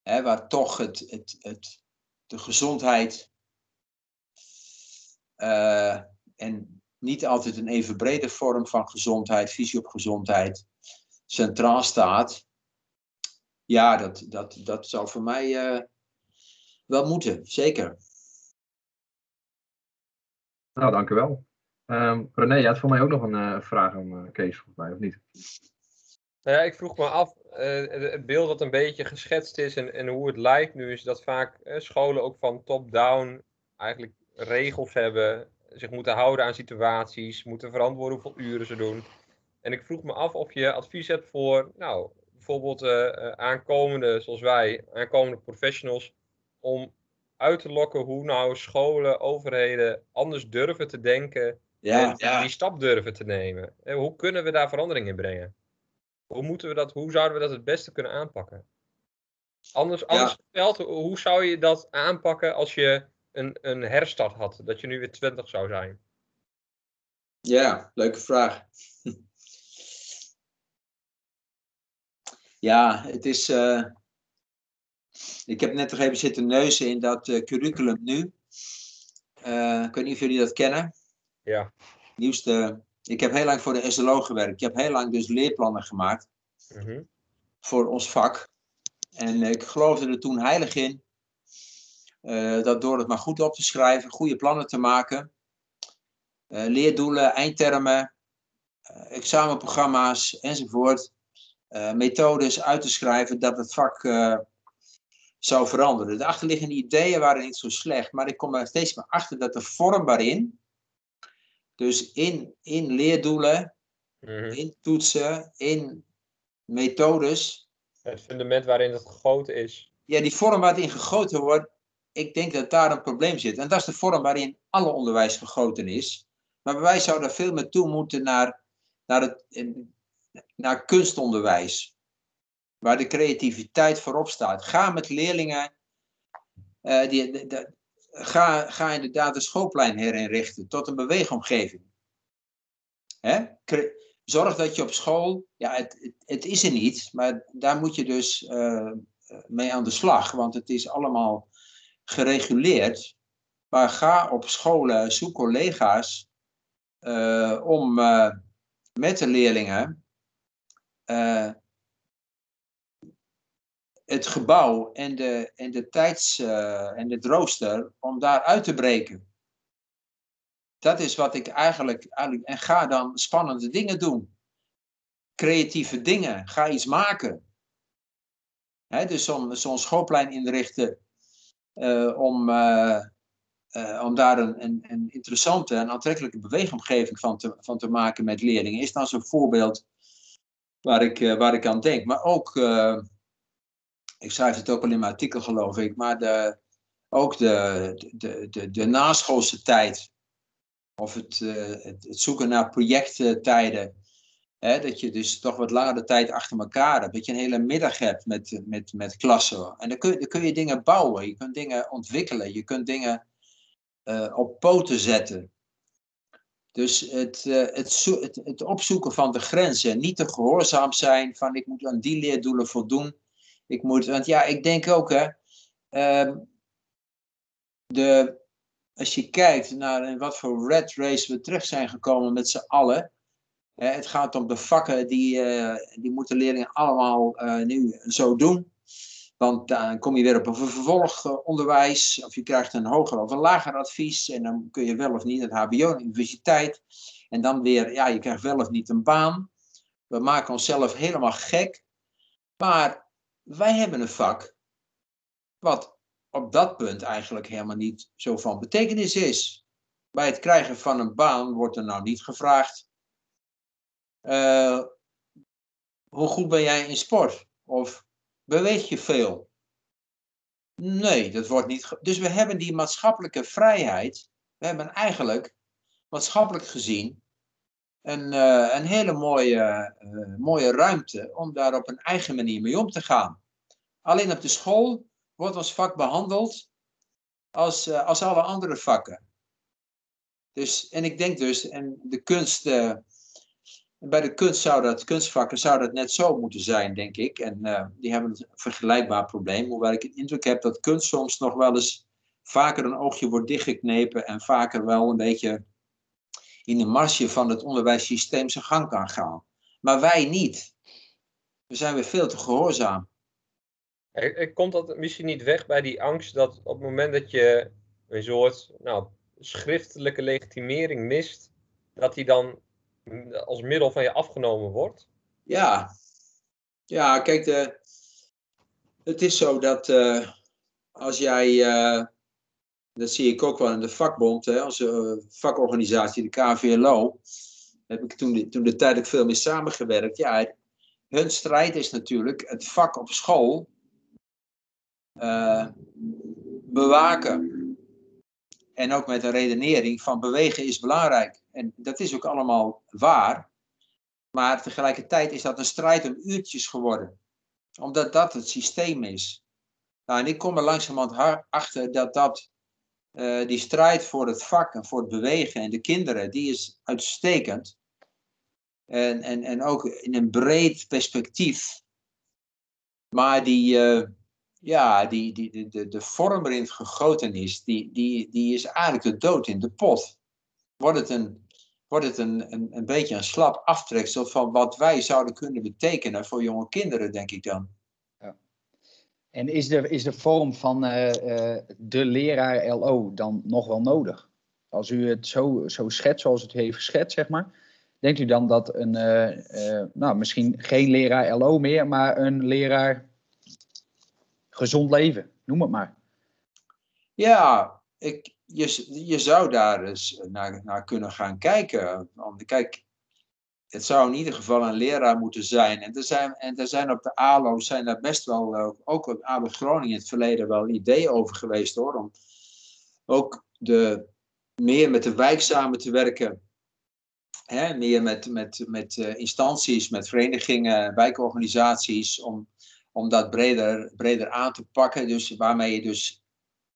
hè, waar toch het, het, het, de gezondheid en niet altijd een even brede vorm van gezondheid, visie op gezondheid, centraal staat. Ja, dat, dat, dat zou voor mij uh, wel moeten, zeker. Nou, dank u wel. Um, René, je had voor mij ook nog een uh, vraag aan uh, Kees, volgens mij, of niet? Nou ja, ik vroeg me af, uh, het beeld dat een beetje geschetst is en, en hoe het lijkt nu, is dat vaak scholen ook van top-down eigenlijk regels hebben, zich moeten houden aan situaties, moeten verantwoorden hoeveel uren ze doen. En ik vroeg me af of je advies hebt voor, nou, bijvoorbeeld aankomende, zoals wij, aankomende professionals, om uit te lokken hoe nou scholen, overheden anders durven te denken ja, en ja. die stap durven te nemen. En hoe kunnen we daar verandering in brengen? Hoe, moeten we dat, hoe zouden we dat het beste kunnen aanpakken? Anders, anders verteld, hoe zou je dat aanpakken als je een, een herstart had? Dat je nu weer 20 zou zijn? Ja, leuke vraag. ja, het is. Uh, ik heb net nog even zitten neuzen in dat uh, curriculum nu. Uh, ik weet niet of jullie dat kennen. Ja. Nieuwste. Ik heb heel lang voor de SLO gewerkt. Ik heb heel lang dus leerplannen gemaakt. Mm -hmm. Voor ons vak. En ik geloofde er toen heilig in. Uh, dat door het maar goed op te schrijven, goede plannen te maken. Uh, leerdoelen, eindtermen, uh, examenprogramma's enzovoort. methodes uit te schrijven dat het vak zou veranderen. De achterliggende ideeën waren niet zo slecht, maar ik kom er steeds meer achter dat de vorm waarin dus in, in leerdoelen, mm-hmm. in toetsen, in methodes. Het fundament waarin het gegoten is. ja, die vorm waarin gegoten wordt, ik denk dat daar een probleem zit. En dat is de vorm waarin alle onderwijs gegoten is. Maar wij zouden veel meer toe moeten naar, naar, het, naar kunstonderwijs. Waar de creativiteit voorop staat. Ga met leerlingen. Uh, die, ga, ga inderdaad de schoolplein herinrichten tot een beweegomgeving. Hè? Zorg dat je op school, ja, het, het, is er niet, maar daar moet je dus uh, mee aan de slag, want het is allemaal gereguleerd. Maar ga op scholen, zoek collega's uh, om uh, met de leerlingen het gebouw en de, en de tijds- en de rooster om daar uit te breken dat is wat ik eigenlijk. En ga dan spannende dingen doen. Creatieve dingen. Ga iets maken. Dus zo'n schoolplein inrichten. Uh, om, uh, uh, om daar een, een, een, interessante en aantrekkelijke beweegomgeving van te, van te maken met leerlingen. Is dan zo'n voorbeeld waar ik, waar ik aan denk. Maar ook, ik schrijf het ook al in mijn artikel geloof ik, maar de, ook de, de, de, de naschoolse tijd of het, het, het, zoeken naar projecttijden. Dat je dus toch wat langere tijd achter elkaar hebt. Dat je een hele middag hebt met, met, met klassen. En dan kun, dan kun je dingen bouwen. Je kunt dingen ontwikkelen. Je kunt dingen uh, op poten zetten. Dus het, uh, het, het, het, opzoeken van de grenzen. Niet te gehoorzaam zijn van ik moet aan die leerdoelen voldoen. Ik moet, want ja, ik denk ook hè. Uh, de, als je kijkt naar in wat voor red race we terug zijn gekomen met z'n allen. Het gaat om de vakken die, uh, die moeten leerlingen allemaal uh, nu zo doen. Want dan kom je weer op een vervolgonderwijs, of je krijgt een hoger of een lager advies. En dan kun je wel of niet het HBO, universiteit. En dan weer, ja, je krijgt wel of niet een baan. We maken onszelf helemaal gek. Maar wij hebben een vak wat op dat punt eigenlijk helemaal niet zo van betekenis is. Bij het krijgen van een baan wordt er nou niet gevraagd. Uh, hoe goed ben jij in sport? Of beweeg je veel? Nee, dat wordt niet. Dus we hebben die maatschappelijke vrijheid. We hebben eigenlijk maatschappelijk gezien een, uh, een hele mooie, uh, mooie ruimte om daar op een eigen manier mee om te gaan. Alleen op de school wordt ons vak behandeld als, als alle andere vakken. Dus, en ik denk dus, en de kunst, bij de kunst zou dat, kunstvakken zou dat net zo moeten zijn, denk ik. En uh, die hebben een vergelijkbaar probleem, hoewel ik de indruk heb dat kunst soms nog wel eens vaker een oogje wordt dichtgeknepen en vaker wel een beetje in de marge van het onderwijssysteem zijn gang kan gaan. Maar wij niet. We zijn weer veel te gehoorzaam. Komt dat misschien niet weg bij die angst dat op het moment dat je een soort nou, schriftelijke legitimering mist, dat die dan als middel van je afgenomen wordt? Ja, ja kijk, de, het is zo dat uh, als jij, dat zie ik ook wel in de vakbond, hè, als vakorganisatie, de KVLO, heb ik toen de, toen de tijd ook veel mee samengewerkt. Ja, hun strijd is natuurlijk het vak op school bewaken. En ook met een redenering van bewegen is belangrijk. En dat is ook allemaal waar. Maar tegelijkertijd is dat een strijd om uurtjes geworden. Omdat dat het systeem is. Nou, en ik kom er langzamerhand achter dat, dat uh, die strijd voor het vak en voor het bewegen en de kinderen, die is uitstekend. En, en, en ook in een breed perspectief. Maar die, uh, ja, die, die, de, de vorm waarin gegoten is, die, die, die is eigenlijk de dood in de pot. Wordt het een, wordt het een, een, een beetje een slap aftreksel van wat wij zouden kunnen betekenen voor jonge kinderen, denk ik dan. Ja. En is de, is de vorm van uh, uh, de leraar LO dan nog wel nodig? Als u het zo, zo schetst zoals het heeft geschetst, zeg maar. Denkt u dan dat een, uh, nou misschien geen leraar LO meer, maar een leraar gezond leven, noem het maar. Ja, ik, je, je zou daar eens naar, naar kunnen gaan kijken. Want kijk, het zou in ieder geval een leraar moeten zijn. En er zijn, en er zijn op de ALO zijn daar best wel, uh, ook op ALO Groningen in het verleden wel ideeën over geweest hoor. Om ook de, meer met de wijk samen te werken. Hè, meer met, met, met uh, instanties, met verenigingen, wijkorganisaties. Om, om dat breder, breder aan te pakken. Dus waarmee je dus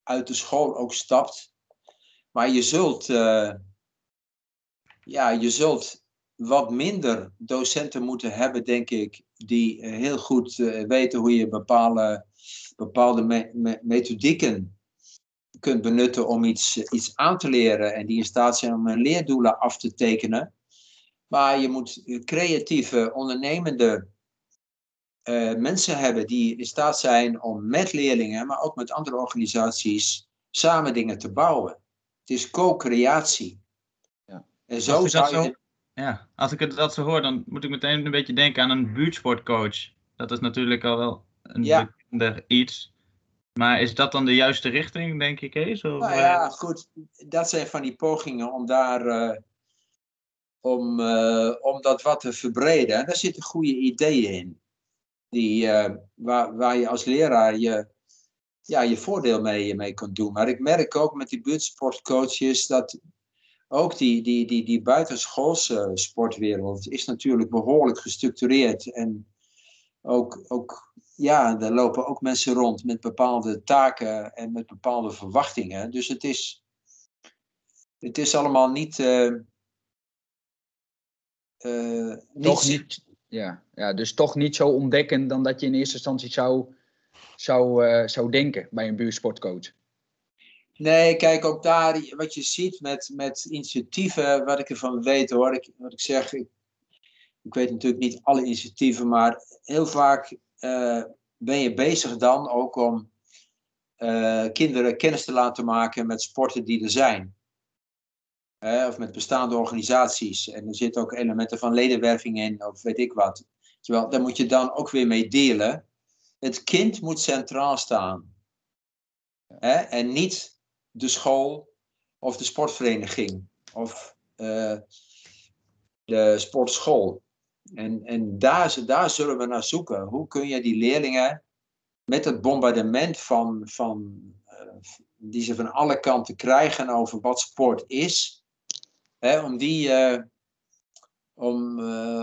uit de school ook stapt. Maar je zult, uh, ja, je zult wat minder docenten moeten hebben, denk ik, die heel goed uh, weten hoe je bepaalde, bepaalde me me methodieken kunt benutten om iets, iets aan te leren en die in staat zijn om hun leerdoelen af te tekenen. Maar je moet creatieve, ondernemende uh, mensen hebben die in staat zijn om met leerlingen, maar ook met andere organisaties, samen dingen te bouwen. Het is co-creatie. Ja. En zo zou je. Zo, ja, als ik het dat zo hoor, dan moet ik meteen een beetje denken aan een buurtsportcoach. Dat is natuurlijk al wel een Ja. iets. Maar is dat dan de juiste richting, denk ik, Kees? Of, Nou eh, ja, goed. Dat zijn van die pogingen om daar. eh, om, eh, om dat wat te verbreden. En daar zitten goede ideeën in. Die, waar, waar je als leraar je, ja, je voordeel mee, mee kunt doen. Maar ik merk ook met die buurtsportcoaches dat ook die, die, die, die buitenschoolse sportwereld is natuurlijk behoorlijk gestructureerd. En ook, ook, ja, er lopen ook mensen rond met bepaalde taken en met bepaalde verwachtingen. Dus het is, het is allemaal niet. niet Toch niet, ja, ja, dus toch niet zo ontdekkend dan dat je in eerste instantie zou, zou, eh, zou denken bij een buurtsportcoach. Nee, kijk, ook daar, wat je ziet met, met initiatieven, wat ik ervan weet hoor, ik, wat ik zeg, ik, ik weet natuurlijk niet alle initiatieven, maar heel vaak eh, ben je bezig dan ook om eh, kinderen kennis te laten maken met sporten die er zijn. Of met bestaande organisaties. En er zitten ook elementen van ledenwerving in, of weet ik wat. Terwijl, daar moet je dan ook weer mee delen. Het kind moet centraal staan. Hè? En niet de school of de sportvereniging of eh, de sportschool. En, en daar, daar zullen we naar zoeken. Hoe kun je die leerlingen met het bombardement van, van, eh, die ze van alle kanten krijgen over wat sport is, hè, om, die, eh, om,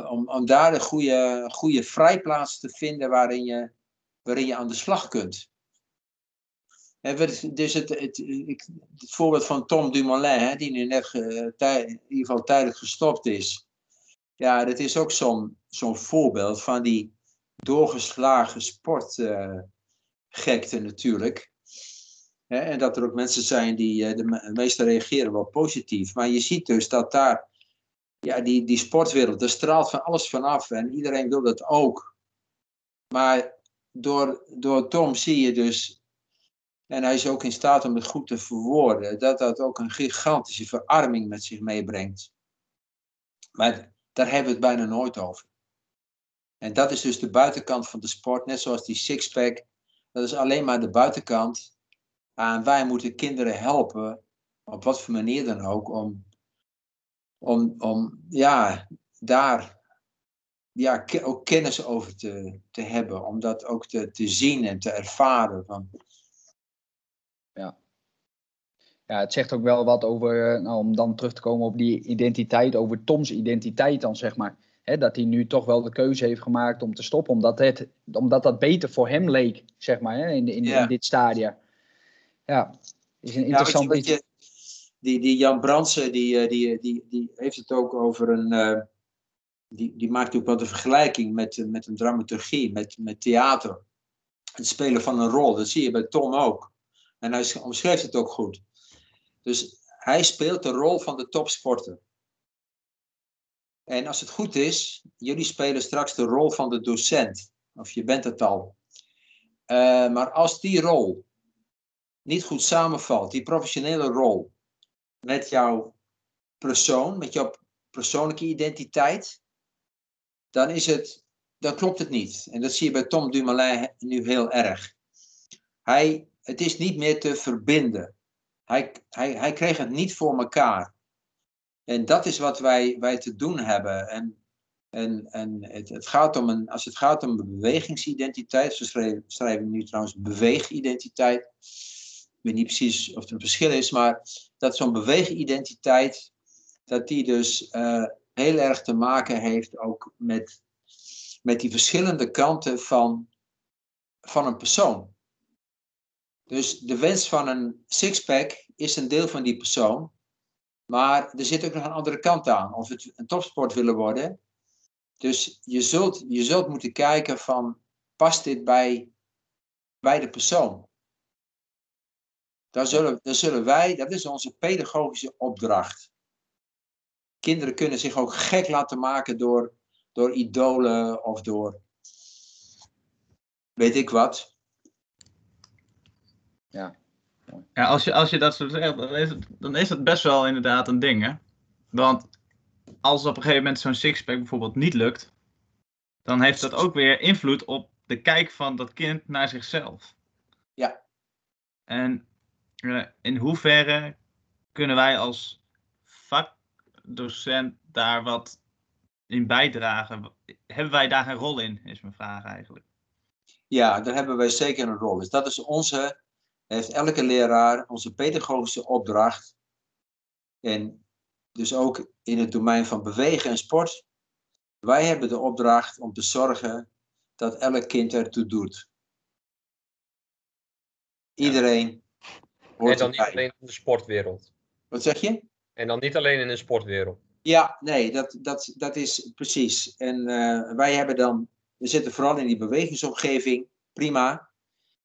om, om daar een goede, goede vrijplaats te vinden waarin je, waarin je aan de slag kunt. Dus het, het, het voorbeeld van Tom Dumoulin, hè, die nu net eh, tij- in ieder geval tijdelijk gestopt is. Ja, dat is ook zo'n voorbeeld van die doorgeslagen sportgekte natuurlijk. Hè, en dat er ook mensen zijn die, eh, de me- meesten reageren wel positief. Maar je ziet dus dat daar, ja, die, die sportwereld, er straalt van alles vanaf. En iedereen wil dat ook. Maar door, door Tom zie je dus en hij is ook in staat om het goed te verwoorden. Dat dat ook een gigantische verarming met zich meebrengt. Maar daar hebben we het bijna nooit over. En dat is dus de buitenkant van de sport. Net zoals die sixpack. Dat is alleen maar de buitenkant. En wij moeten kinderen helpen. Op wat voor manier dan ook. Om, om, om ja, daar ja, ke- ook kennis over te, te hebben. Om dat ook te, te zien en te ervaren. Van, Ja, het zegt ook wel wat over, eh, nou, om dan terug te komen op die identiteit, over Toms identiteit dan, zeg maar. Hè, dat hij nu toch wel de keuze heeft gemaakt om te stoppen, omdat, het, omdat dat beter voor hem leek, zeg maar, hè, in, in, Ja. in dit stadia. Ja, is een Ja, weet je, interessant weet je, die, die Jan Brandsen, die, eh, die, die, die heeft het ook over een. eh, die, die maakt ook wel de vergelijking met, eh, met een dramaturgie, met, met theater. Het spelen van een rol, dat zie je bij Tom ook. En hij sch- omschrijft het ook goed. Dus hij speelt de rol van de topsporter. En als het goed is, jullie spelen straks de rol van de docent. Of je bent het al. Eh, maar als die rol niet goed samenvalt, die professionele rol, met jouw persoon, met jouw persoonlijke identiteit, dan is het, dan klopt het niet. En dat zie je bij Tom Dumoulin nu heel erg. Hij, het is niet meer te verbinden. Hij, hij, hij kreeg het niet voor elkaar. En dat is wat wij, wij te doen hebben. En En, en het, het gaat om een, als het gaat om een bewegingsidentiteit, ze schrijven, nu trouwens beweegidentiteit. Ik weet niet precies of er een verschil is, maar dat zo'n beweegidentiteit, dat die dus uh, heel erg te maken heeft ook met, met die verschillende kanten van, van een persoon. Dus de wens van een sixpack is een deel van die persoon. Maar er zit ook nog een andere kant aan. Of het een topsport willen worden. Dus je zult, je zult moeten kijken van, past dit bij, bij de persoon? Daar zullen, daar zullen wij, dat is onze pedagogische opdracht. Kinderen kunnen zich ook gek laten maken door, door idolen of door weet ik wat. Ja. Ja, als je, als je dat zo zegt, dan is, het, dan is het best wel inderdaad een ding, hè? Want als op een gegeven moment zo'n sixpack bijvoorbeeld niet lukt, dan heeft dat ook weer invloed op de kijk van dat kind naar zichzelf. Ja. En uh, in hoeverre kunnen wij als vakdocent daar wat in bijdragen? Hebben wij daar een rol in, is mijn vraag eigenlijk. Ja, daar hebben wij zeker een rol. Dus dat is onze, heeft elke leraar onze pedagogische opdracht. En dus ook in het domein van bewegen en sport. Wij hebben de opdracht om te zorgen dat elk kind ertoe doet. Iedereen. en dan niet alleen in de sportwereld. Wat zeg je? En dan niet alleen in de sportwereld. Ja, nee, dat, dat, dat is precies. En uh, wij hebben dan we zitten vooral in die bewegingsomgeving, prima.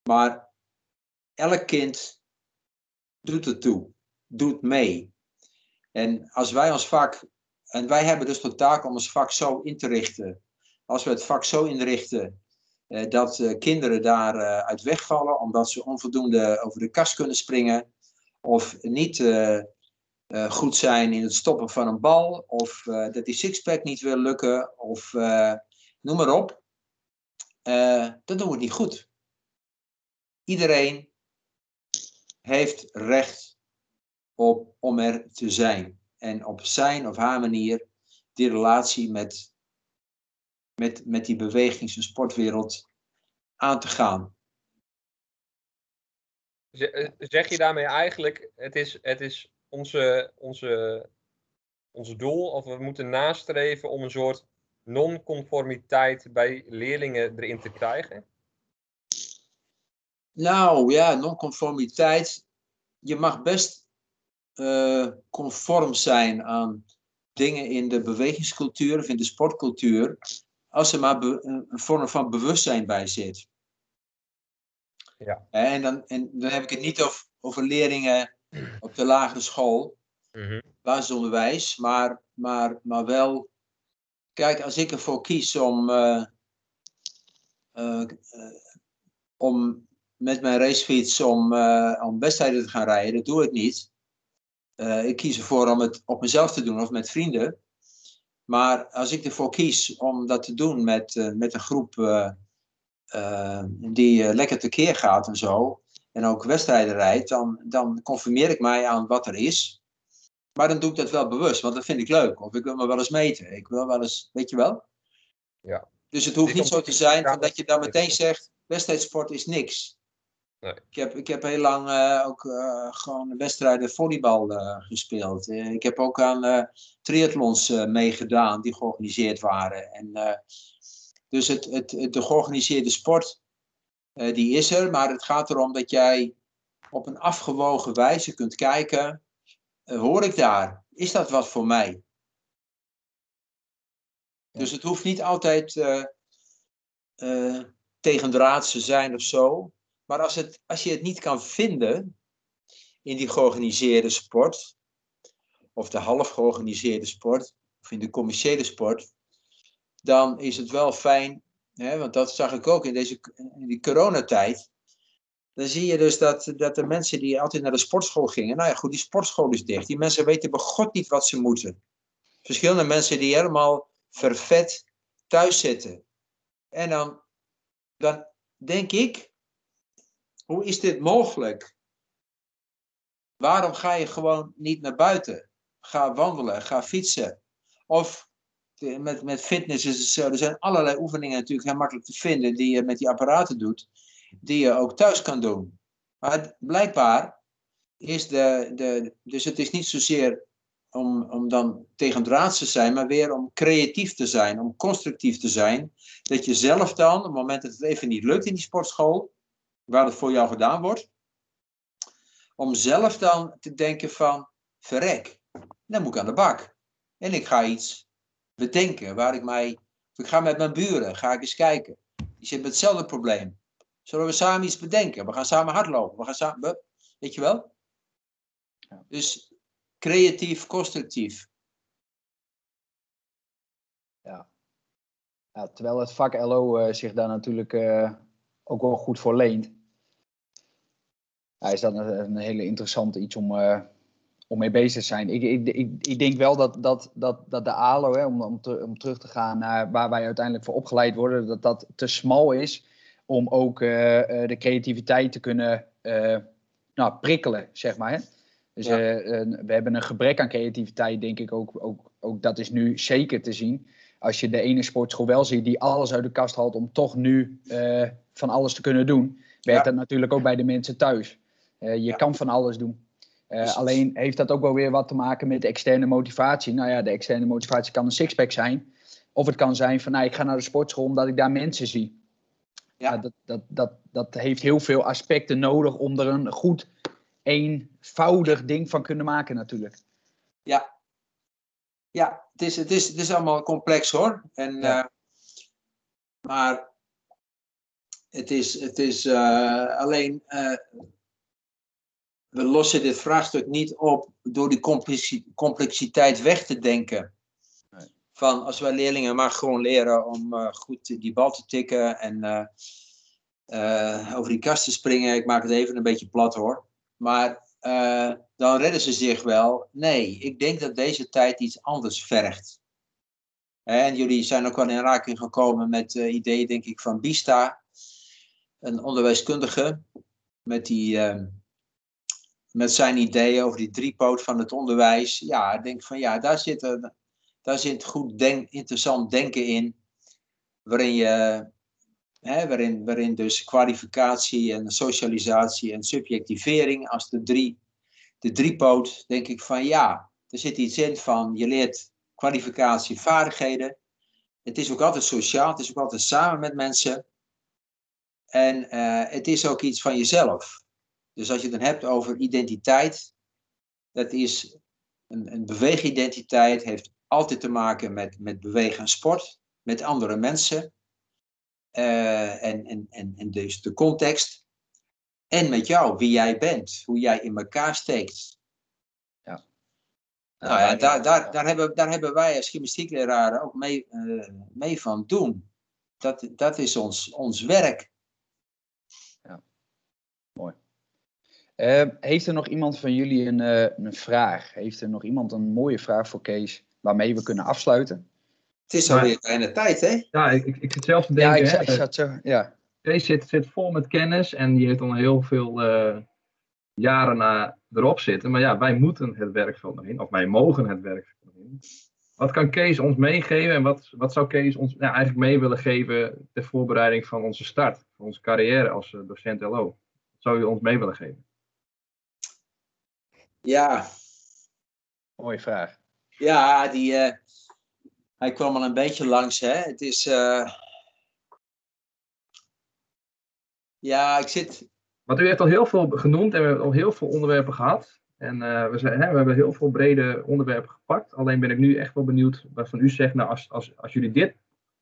Maar elk kind doet het toe, doet mee. En als wij ons vak, en wij hebben dus de taak om ons vak zo in te richten. Als we het vak zo inrichten eh, dat uh, kinderen daar uh, uit wegvallen, omdat ze onvoldoende over de kast kunnen springen, of niet uh, goed zijn in het stoppen van een bal, of dat die sixpack niet wil lukken, of noem maar op, dan doen we het niet goed. Iedereen heeft recht op, om er te zijn. En op zijn of haar manier die relatie met, met, met die bewegings- en sportwereld aan te gaan. Eh, zeg je daarmee eigenlijk, het is, het is onze, onze, onze doel, of we moeten nastreven om een soort non-conformiteit bij leerlingen erin te krijgen? Nou ja, non-conformiteit. Je mag best uh, conform zijn aan dingen in de bewegingscultuur of in de sportcultuur, als er maar een vorm van bewustzijn bij zit. Ja. En, dan, en dan heb ik het niet over, over leerlingen op de lagere school, mm -hmm. basisonderwijs, maar, maar, maar wel Kijk, als ik ervoor kies om, uh, uh, om met mijn racefiets om, om wedstrijden te gaan rijden, dat doe ik niet. ik kies ervoor om het op mezelf te doen of met vrienden. Maar als ik ervoor kies om dat te doen met, met een groep die lekker tekeer gaat en zo, en ook wedstrijden rijdt, dan, dan conformeer ik mij aan wat er is. Maar dan doe ik dat wel bewust, want dat vind ik leuk. Of ik wil me wel eens meten. Ik wil wel eens, weet je wel? Ja. Dus het hoeft niet zo te zijn dat je dan meteen zegt, wedstrijdsport is niks. Nee. Ik, heb, ik heb heel lang uh, ook uh, gewoon wedstrijden volleybal uh, gespeeld. ik heb ook aan triathlons meegedaan die georganiseerd waren. En, dus het, het, het, de georganiseerde sport, die is er. Maar het gaat erom dat jij op een afgewogen wijze kunt kijken uh, hoor ik daar? Is dat wat voor mij? Dus het hoeft niet altijd uh, uh, tegendraads te zijn of zo. Maar als, het, als je het niet kan vinden in die georganiseerde sport, of de half georganiseerde sport, of in de commerciële sport, dan is het wel fijn, want dat zag ik ook in, deze, die coronatijd dan zie je dus dat, dat de mensen die altijd naar de sportschool gingen, nou ja, goed, die sportschool is dicht. Die mensen weten bij God niet wat ze moeten. Verschillende mensen die helemaal vervet thuis zitten. En dan, dan denk ik, hoe is dit mogelijk? Waarom ga je gewoon niet naar buiten? Ga wandelen, ga fietsen. Of met, met fitness is het zo. Er zijn allerlei oefeningen natuurlijk heel makkelijk te vinden die je met die apparaten doet, die je ook thuis kan doen. Maar blijkbaar is de, de. Dus het is niet zozeer om, om dan tegendraads te zijn, maar weer om creatief te zijn, om constructief te zijn. Dat je zelf dan, op het moment dat het even niet lukt in die sportschool, waar het voor jou gedaan wordt, om zelf dan te denken van, verrek, dan moet ik aan de bak. En ik ga iets bedenken waar ik mij, ik ga met mijn buren, ga ik eens kijken. Die zit met hetzelfde probleem. Zullen we samen iets bedenken? We gaan samen hardlopen. We gaan samen, weet je wel? Ja. Dus creatief, constructief. Ja, terwijl het vak LO eh, zich daar natuurlijk eh, ook wel goed voor leent. Ja, is dat een, een hele interessante iets om, eh, om mee bezig te zijn. Ik, ik, ik, ik denk wel dat, dat, dat, dat de ALO, hè, om, om, te- om terug te gaan naar waar wij uiteindelijk voor opgeleid worden, dat dat te smal is om ook eh, eh, de creativiteit te kunnen eh, nou, prikkelen, zeg maar. Hè? Dus Ja. we hebben een gebrek aan creativiteit, denk ik ook, ook, ook. Dat is nu zeker te zien. Als je de ene sportschool wel ziet die alles uit de kast haalt om toch nu van alles te kunnen doen, werkt Ja. dat natuurlijk ook bij de mensen thuis. Je Ja. kan van alles doen. Eh, alleen heeft dat ook wel weer wat te maken met de externe motivatie. Nou ja, de externe motivatie kan een sixpack zijn. Of het kan zijn van, nou, ik ga naar de sportschool omdat ik daar mensen zie. Ja. Dat, dat, dat, dat heeft heel veel aspecten nodig om er een goed, eenvoudig ding van kunnen maken natuurlijk. Ja. Ja, het is, het is, het is allemaal complex hoor. En, Ja. eh, maar het is, het is eh, alleen. We lossen dit vraagstuk niet op door die complexi- complexiteit weg te denken. Nee. Van als wij leerlingen maar gewoon leren om eh, goed die bal te tikken en eh, eh, over die kast te springen. Ik maak het even een beetje plat hoor. Maar dan redden ze zich wel. Nee, ik denk dat deze tijd iets anders vergt. En jullie zijn ook wel in aanraking gekomen met ideeën, denk ik, van Bista, een onderwijskundige, met, die, eh, met zijn ideeën over die driepoot van het onderwijs. Ja, ik denk van ja, daar zit, een, daar zit goed denk, interessant denken in, waarin je Hè, waarin, waarin dus kwalificatie en socialisatie en subjectivering als de, drie, de driepoot, denk ik van ja, er zit iets in van je leert kwalificatie, vaardigheden. Het is ook altijd sociaal, het is ook altijd samen met mensen. En eh, het is ook iets van jezelf. Dus als je het dan hebt over identiteit, dat is een, een beweegidentiteit, heeft altijd te maken met, met bewegen en sport, met andere mensen. Eh, en, en, en, en dus de context. En met jou, wie jij bent, hoe jij in elkaar steekt. Nou ja, daar, daar, daar, hebben, daar hebben wij als gymnastiekleraren ook mee, eh, mee van doen. Dat, dat is ons, ons werk. Eh, heeft er nog iemand van jullie een, eh, een vraag? Heeft er nog iemand een mooie vraag voor Kees waarmee we kunnen afsluiten? Het is alweer bijna tijd, hè? Ja, ik, ik, ik zit zelf te Ja, denken. ik, hè, zat- ik zat zo. Ja, Kees zit, zit vol met kennis en die heeft al heel veel eh, jaren na erop zitten. Maar ja, wij moeten het werkveld nog in, of wij mogen het werkveld nog in. Wat kan Kees ons meegeven en wat, wat zou Kees ons ja, eigenlijk mee willen geven ter voorbereiding van onze start, van onze carrière als eh, docent LO? Wat zou u ons mee willen geven? Ja, mooie vraag. ja die, eh, hij kwam al een beetje langs, hè? Het is. eh, Ja, ik zit. Want u heeft al heel veel genoemd en we hebben al heel veel onderwerpen gehad. En eh, we, zijn, hè, we hebben heel veel brede onderwerpen gepakt. Alleen ben ik nu echt wel benieuwd waarvan u zegt, nou, als, als, als jullie dit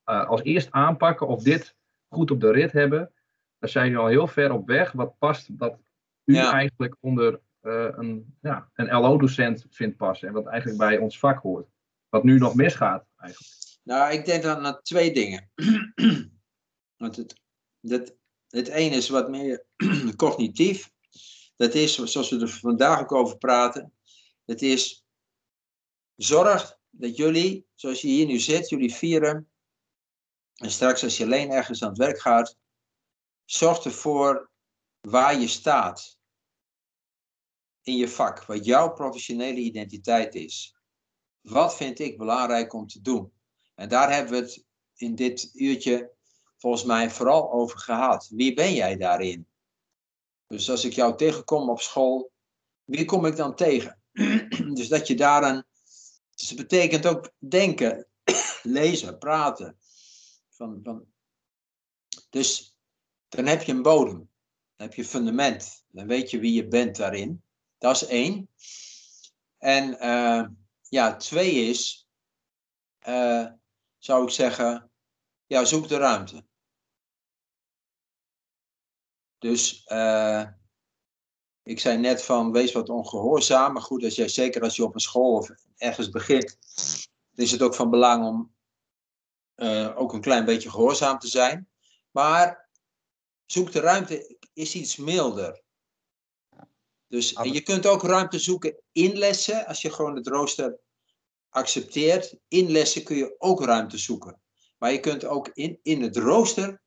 eh, als eerst aanpakken of dit goed op de rit hebben, dan zijn jullie al heel ver op weg. Wat past dat u Ja. eigenlijk onder een, ja, een LO-docent vindt passen en wat eigenlijk bij ons vak hoort. Wat nu nog misgaat eigenlijk. Nou, ik denk dan aan twee dingen. Want het, dat, het ene is wat meer cognitief. Dat is, zoals we er vandaag ook over praten. Het is, zorg dat jullie, zoals je hier nu zit, jullie vieren. En straks als je alleen ergens aan het werk gaat. Zorg ervoor waar je staat. In je vak. Wat jouw professionele identiteit is. Wat vind ik belangrijk om te doen? En daar hebben we het in dit uurtje volgens mij vooral over gehad. Wie ben jij daarin? Dus als ik jou tegenkom op school, wie kom ik dan tegen? dus dat je daar een. Dus het betekent ook denken, lezen, praten. Van, van, dus dan heb je een bodem. Dan heb je fundament. Dan weet je wie je bent daarin. Dat is één. En uh, ja, twee is, uh, zou ik zeggen, ja, zoek de ruimte. Dus uh, ik zei net van, wees wat ongehoorzaam. Maar goed, als jij, zeker als je op een school of ergens begint, is het ook van belang om ook een klein beetje gehoorzaam te zijn. Maar zoek de ruimte is iets milder. Dus en je kunt ook ruimte zoeken in lessen, als je gewoon het rooster accepteert. In lessen kun je ook ruimte zoeken. Maar je kunt ook in, in het rooster,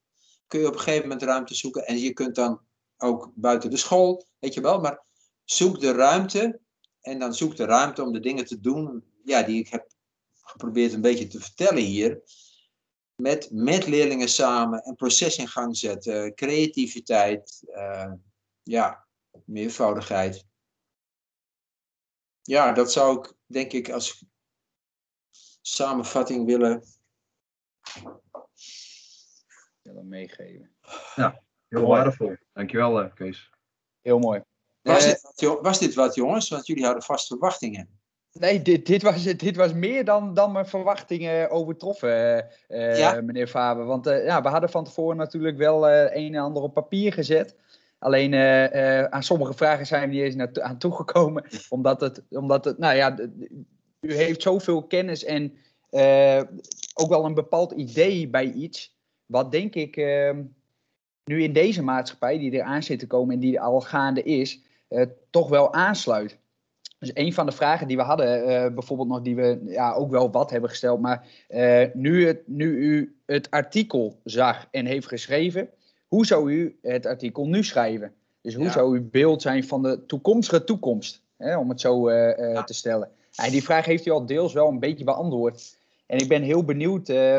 kun je op een gegeven moment ruimte zoeken. En je kunt dan ook buiten de school, weet je wel. Maar zoek de ruimte en dan zoek de ruimte om de dingen te doen ja, die ik heb geprobeerd een beetje te vertellen hier. Met, met leerlingen samen een proces in gang zetten, creativiteit, uh, ja, meervoudigheid. Ja, dat zou ik denk ik als samenvatting willen, willen meegeven. Ja, heel waardevol. Dankjewel uh, Kees. Heel mooi. Was, uh, dit wat, was dit wat jongens? Want jullie hadden vast verwachtingen. Nee, dit, dit, was, dit was meer dan, dan mijn verwachtingen overtroffen, uh, ja? meneer Faber. Want ja, we hadden van tevoren natuurlijk wel een en ander op papier gezet. Alleen uh, uh, aan sommige vragen zijn we niet eens aan toegekomen. Omdat het, omdat het, nou ja, u heeft zoveel kennis en uh, ook wel een bepaald idee bij iets. Wat denk ik ehm, nu in deze maatschappij die er aan zit te komen en die al gaande is, toch wel aansluit. Dus een van de vragen die we hadden, bijvoorbeeld nog, die we ja, ook wel wat hebben gesteld, maar nu, het, nu u het artikel zag en heeft geschreven, hoe zou u het artikel nu schrijven? Dus hoe zou uw beeld zijn van de toekomstige toekomst? Hè, om het zo uh, uh, ja. te stellen. En die vraag heeft u al deels wel een beetje beantwoord. En ik ben heel benieuwd. Uh,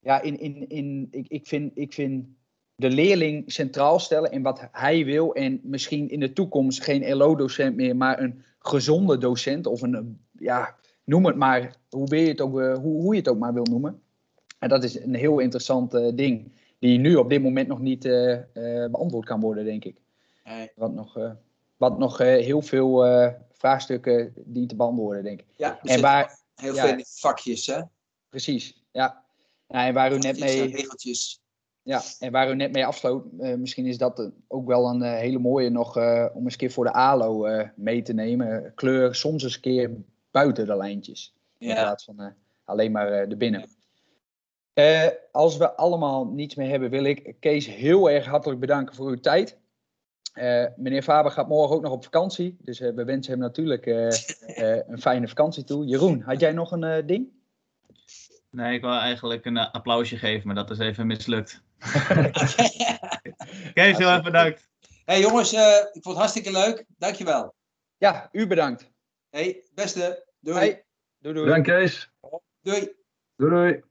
ja, in, in, in, ik, ik, vind, ik vind de leerling centraal stellen in wat hij wil. En misschien in de toekomst geen LO-docent meer, maar een gezonde docent. Of een, ja, noem het maar, hoe, wil je het ook, hoe, hoe je het ook maar wil noemen. En dat is een heel interessant ding die nu op dit moment nog niet uh, uh, beantwoord kan worden, denk ik. Nee. Wat nog, uh, wat nog heel veel vraagstukken dient te beantwoorden, denk ik. Ja, en waar, heel ja, veel vakjes, hè? Precies, ja. ja en waar u net mee... regeltjes. Ja, en waar u net mee afsloot, misschien is dat ook wel een hele mooie nog om eens een keer voor de ALO mee te nemen. Kleur soms eens een keer buiten de lijntjes. Ja. In plaats van alleen maar de binnen. Uh, als we allemaal niets meer hebben, wil ik Kees heel erg hartelijk bedanken voor uw tijd. Uh, meneer Faber gaat morgen ook nog op vakantie. Dus uh, we wensen hem natuurlijk een fijne vakantie toe. Jeroen, had jij nog een ding? Nee, ik wil eigenlijk een applausje geven, maar dat is even mislukt. Kees, heel erg bedankt. Hey jongens, ik vond het hartstikke leuk. Dankjewel. Ja, u bedankt. Hey, beste. Doei. Hey. Doei, doei. Bedankt Kees. Doei. Doei, doei.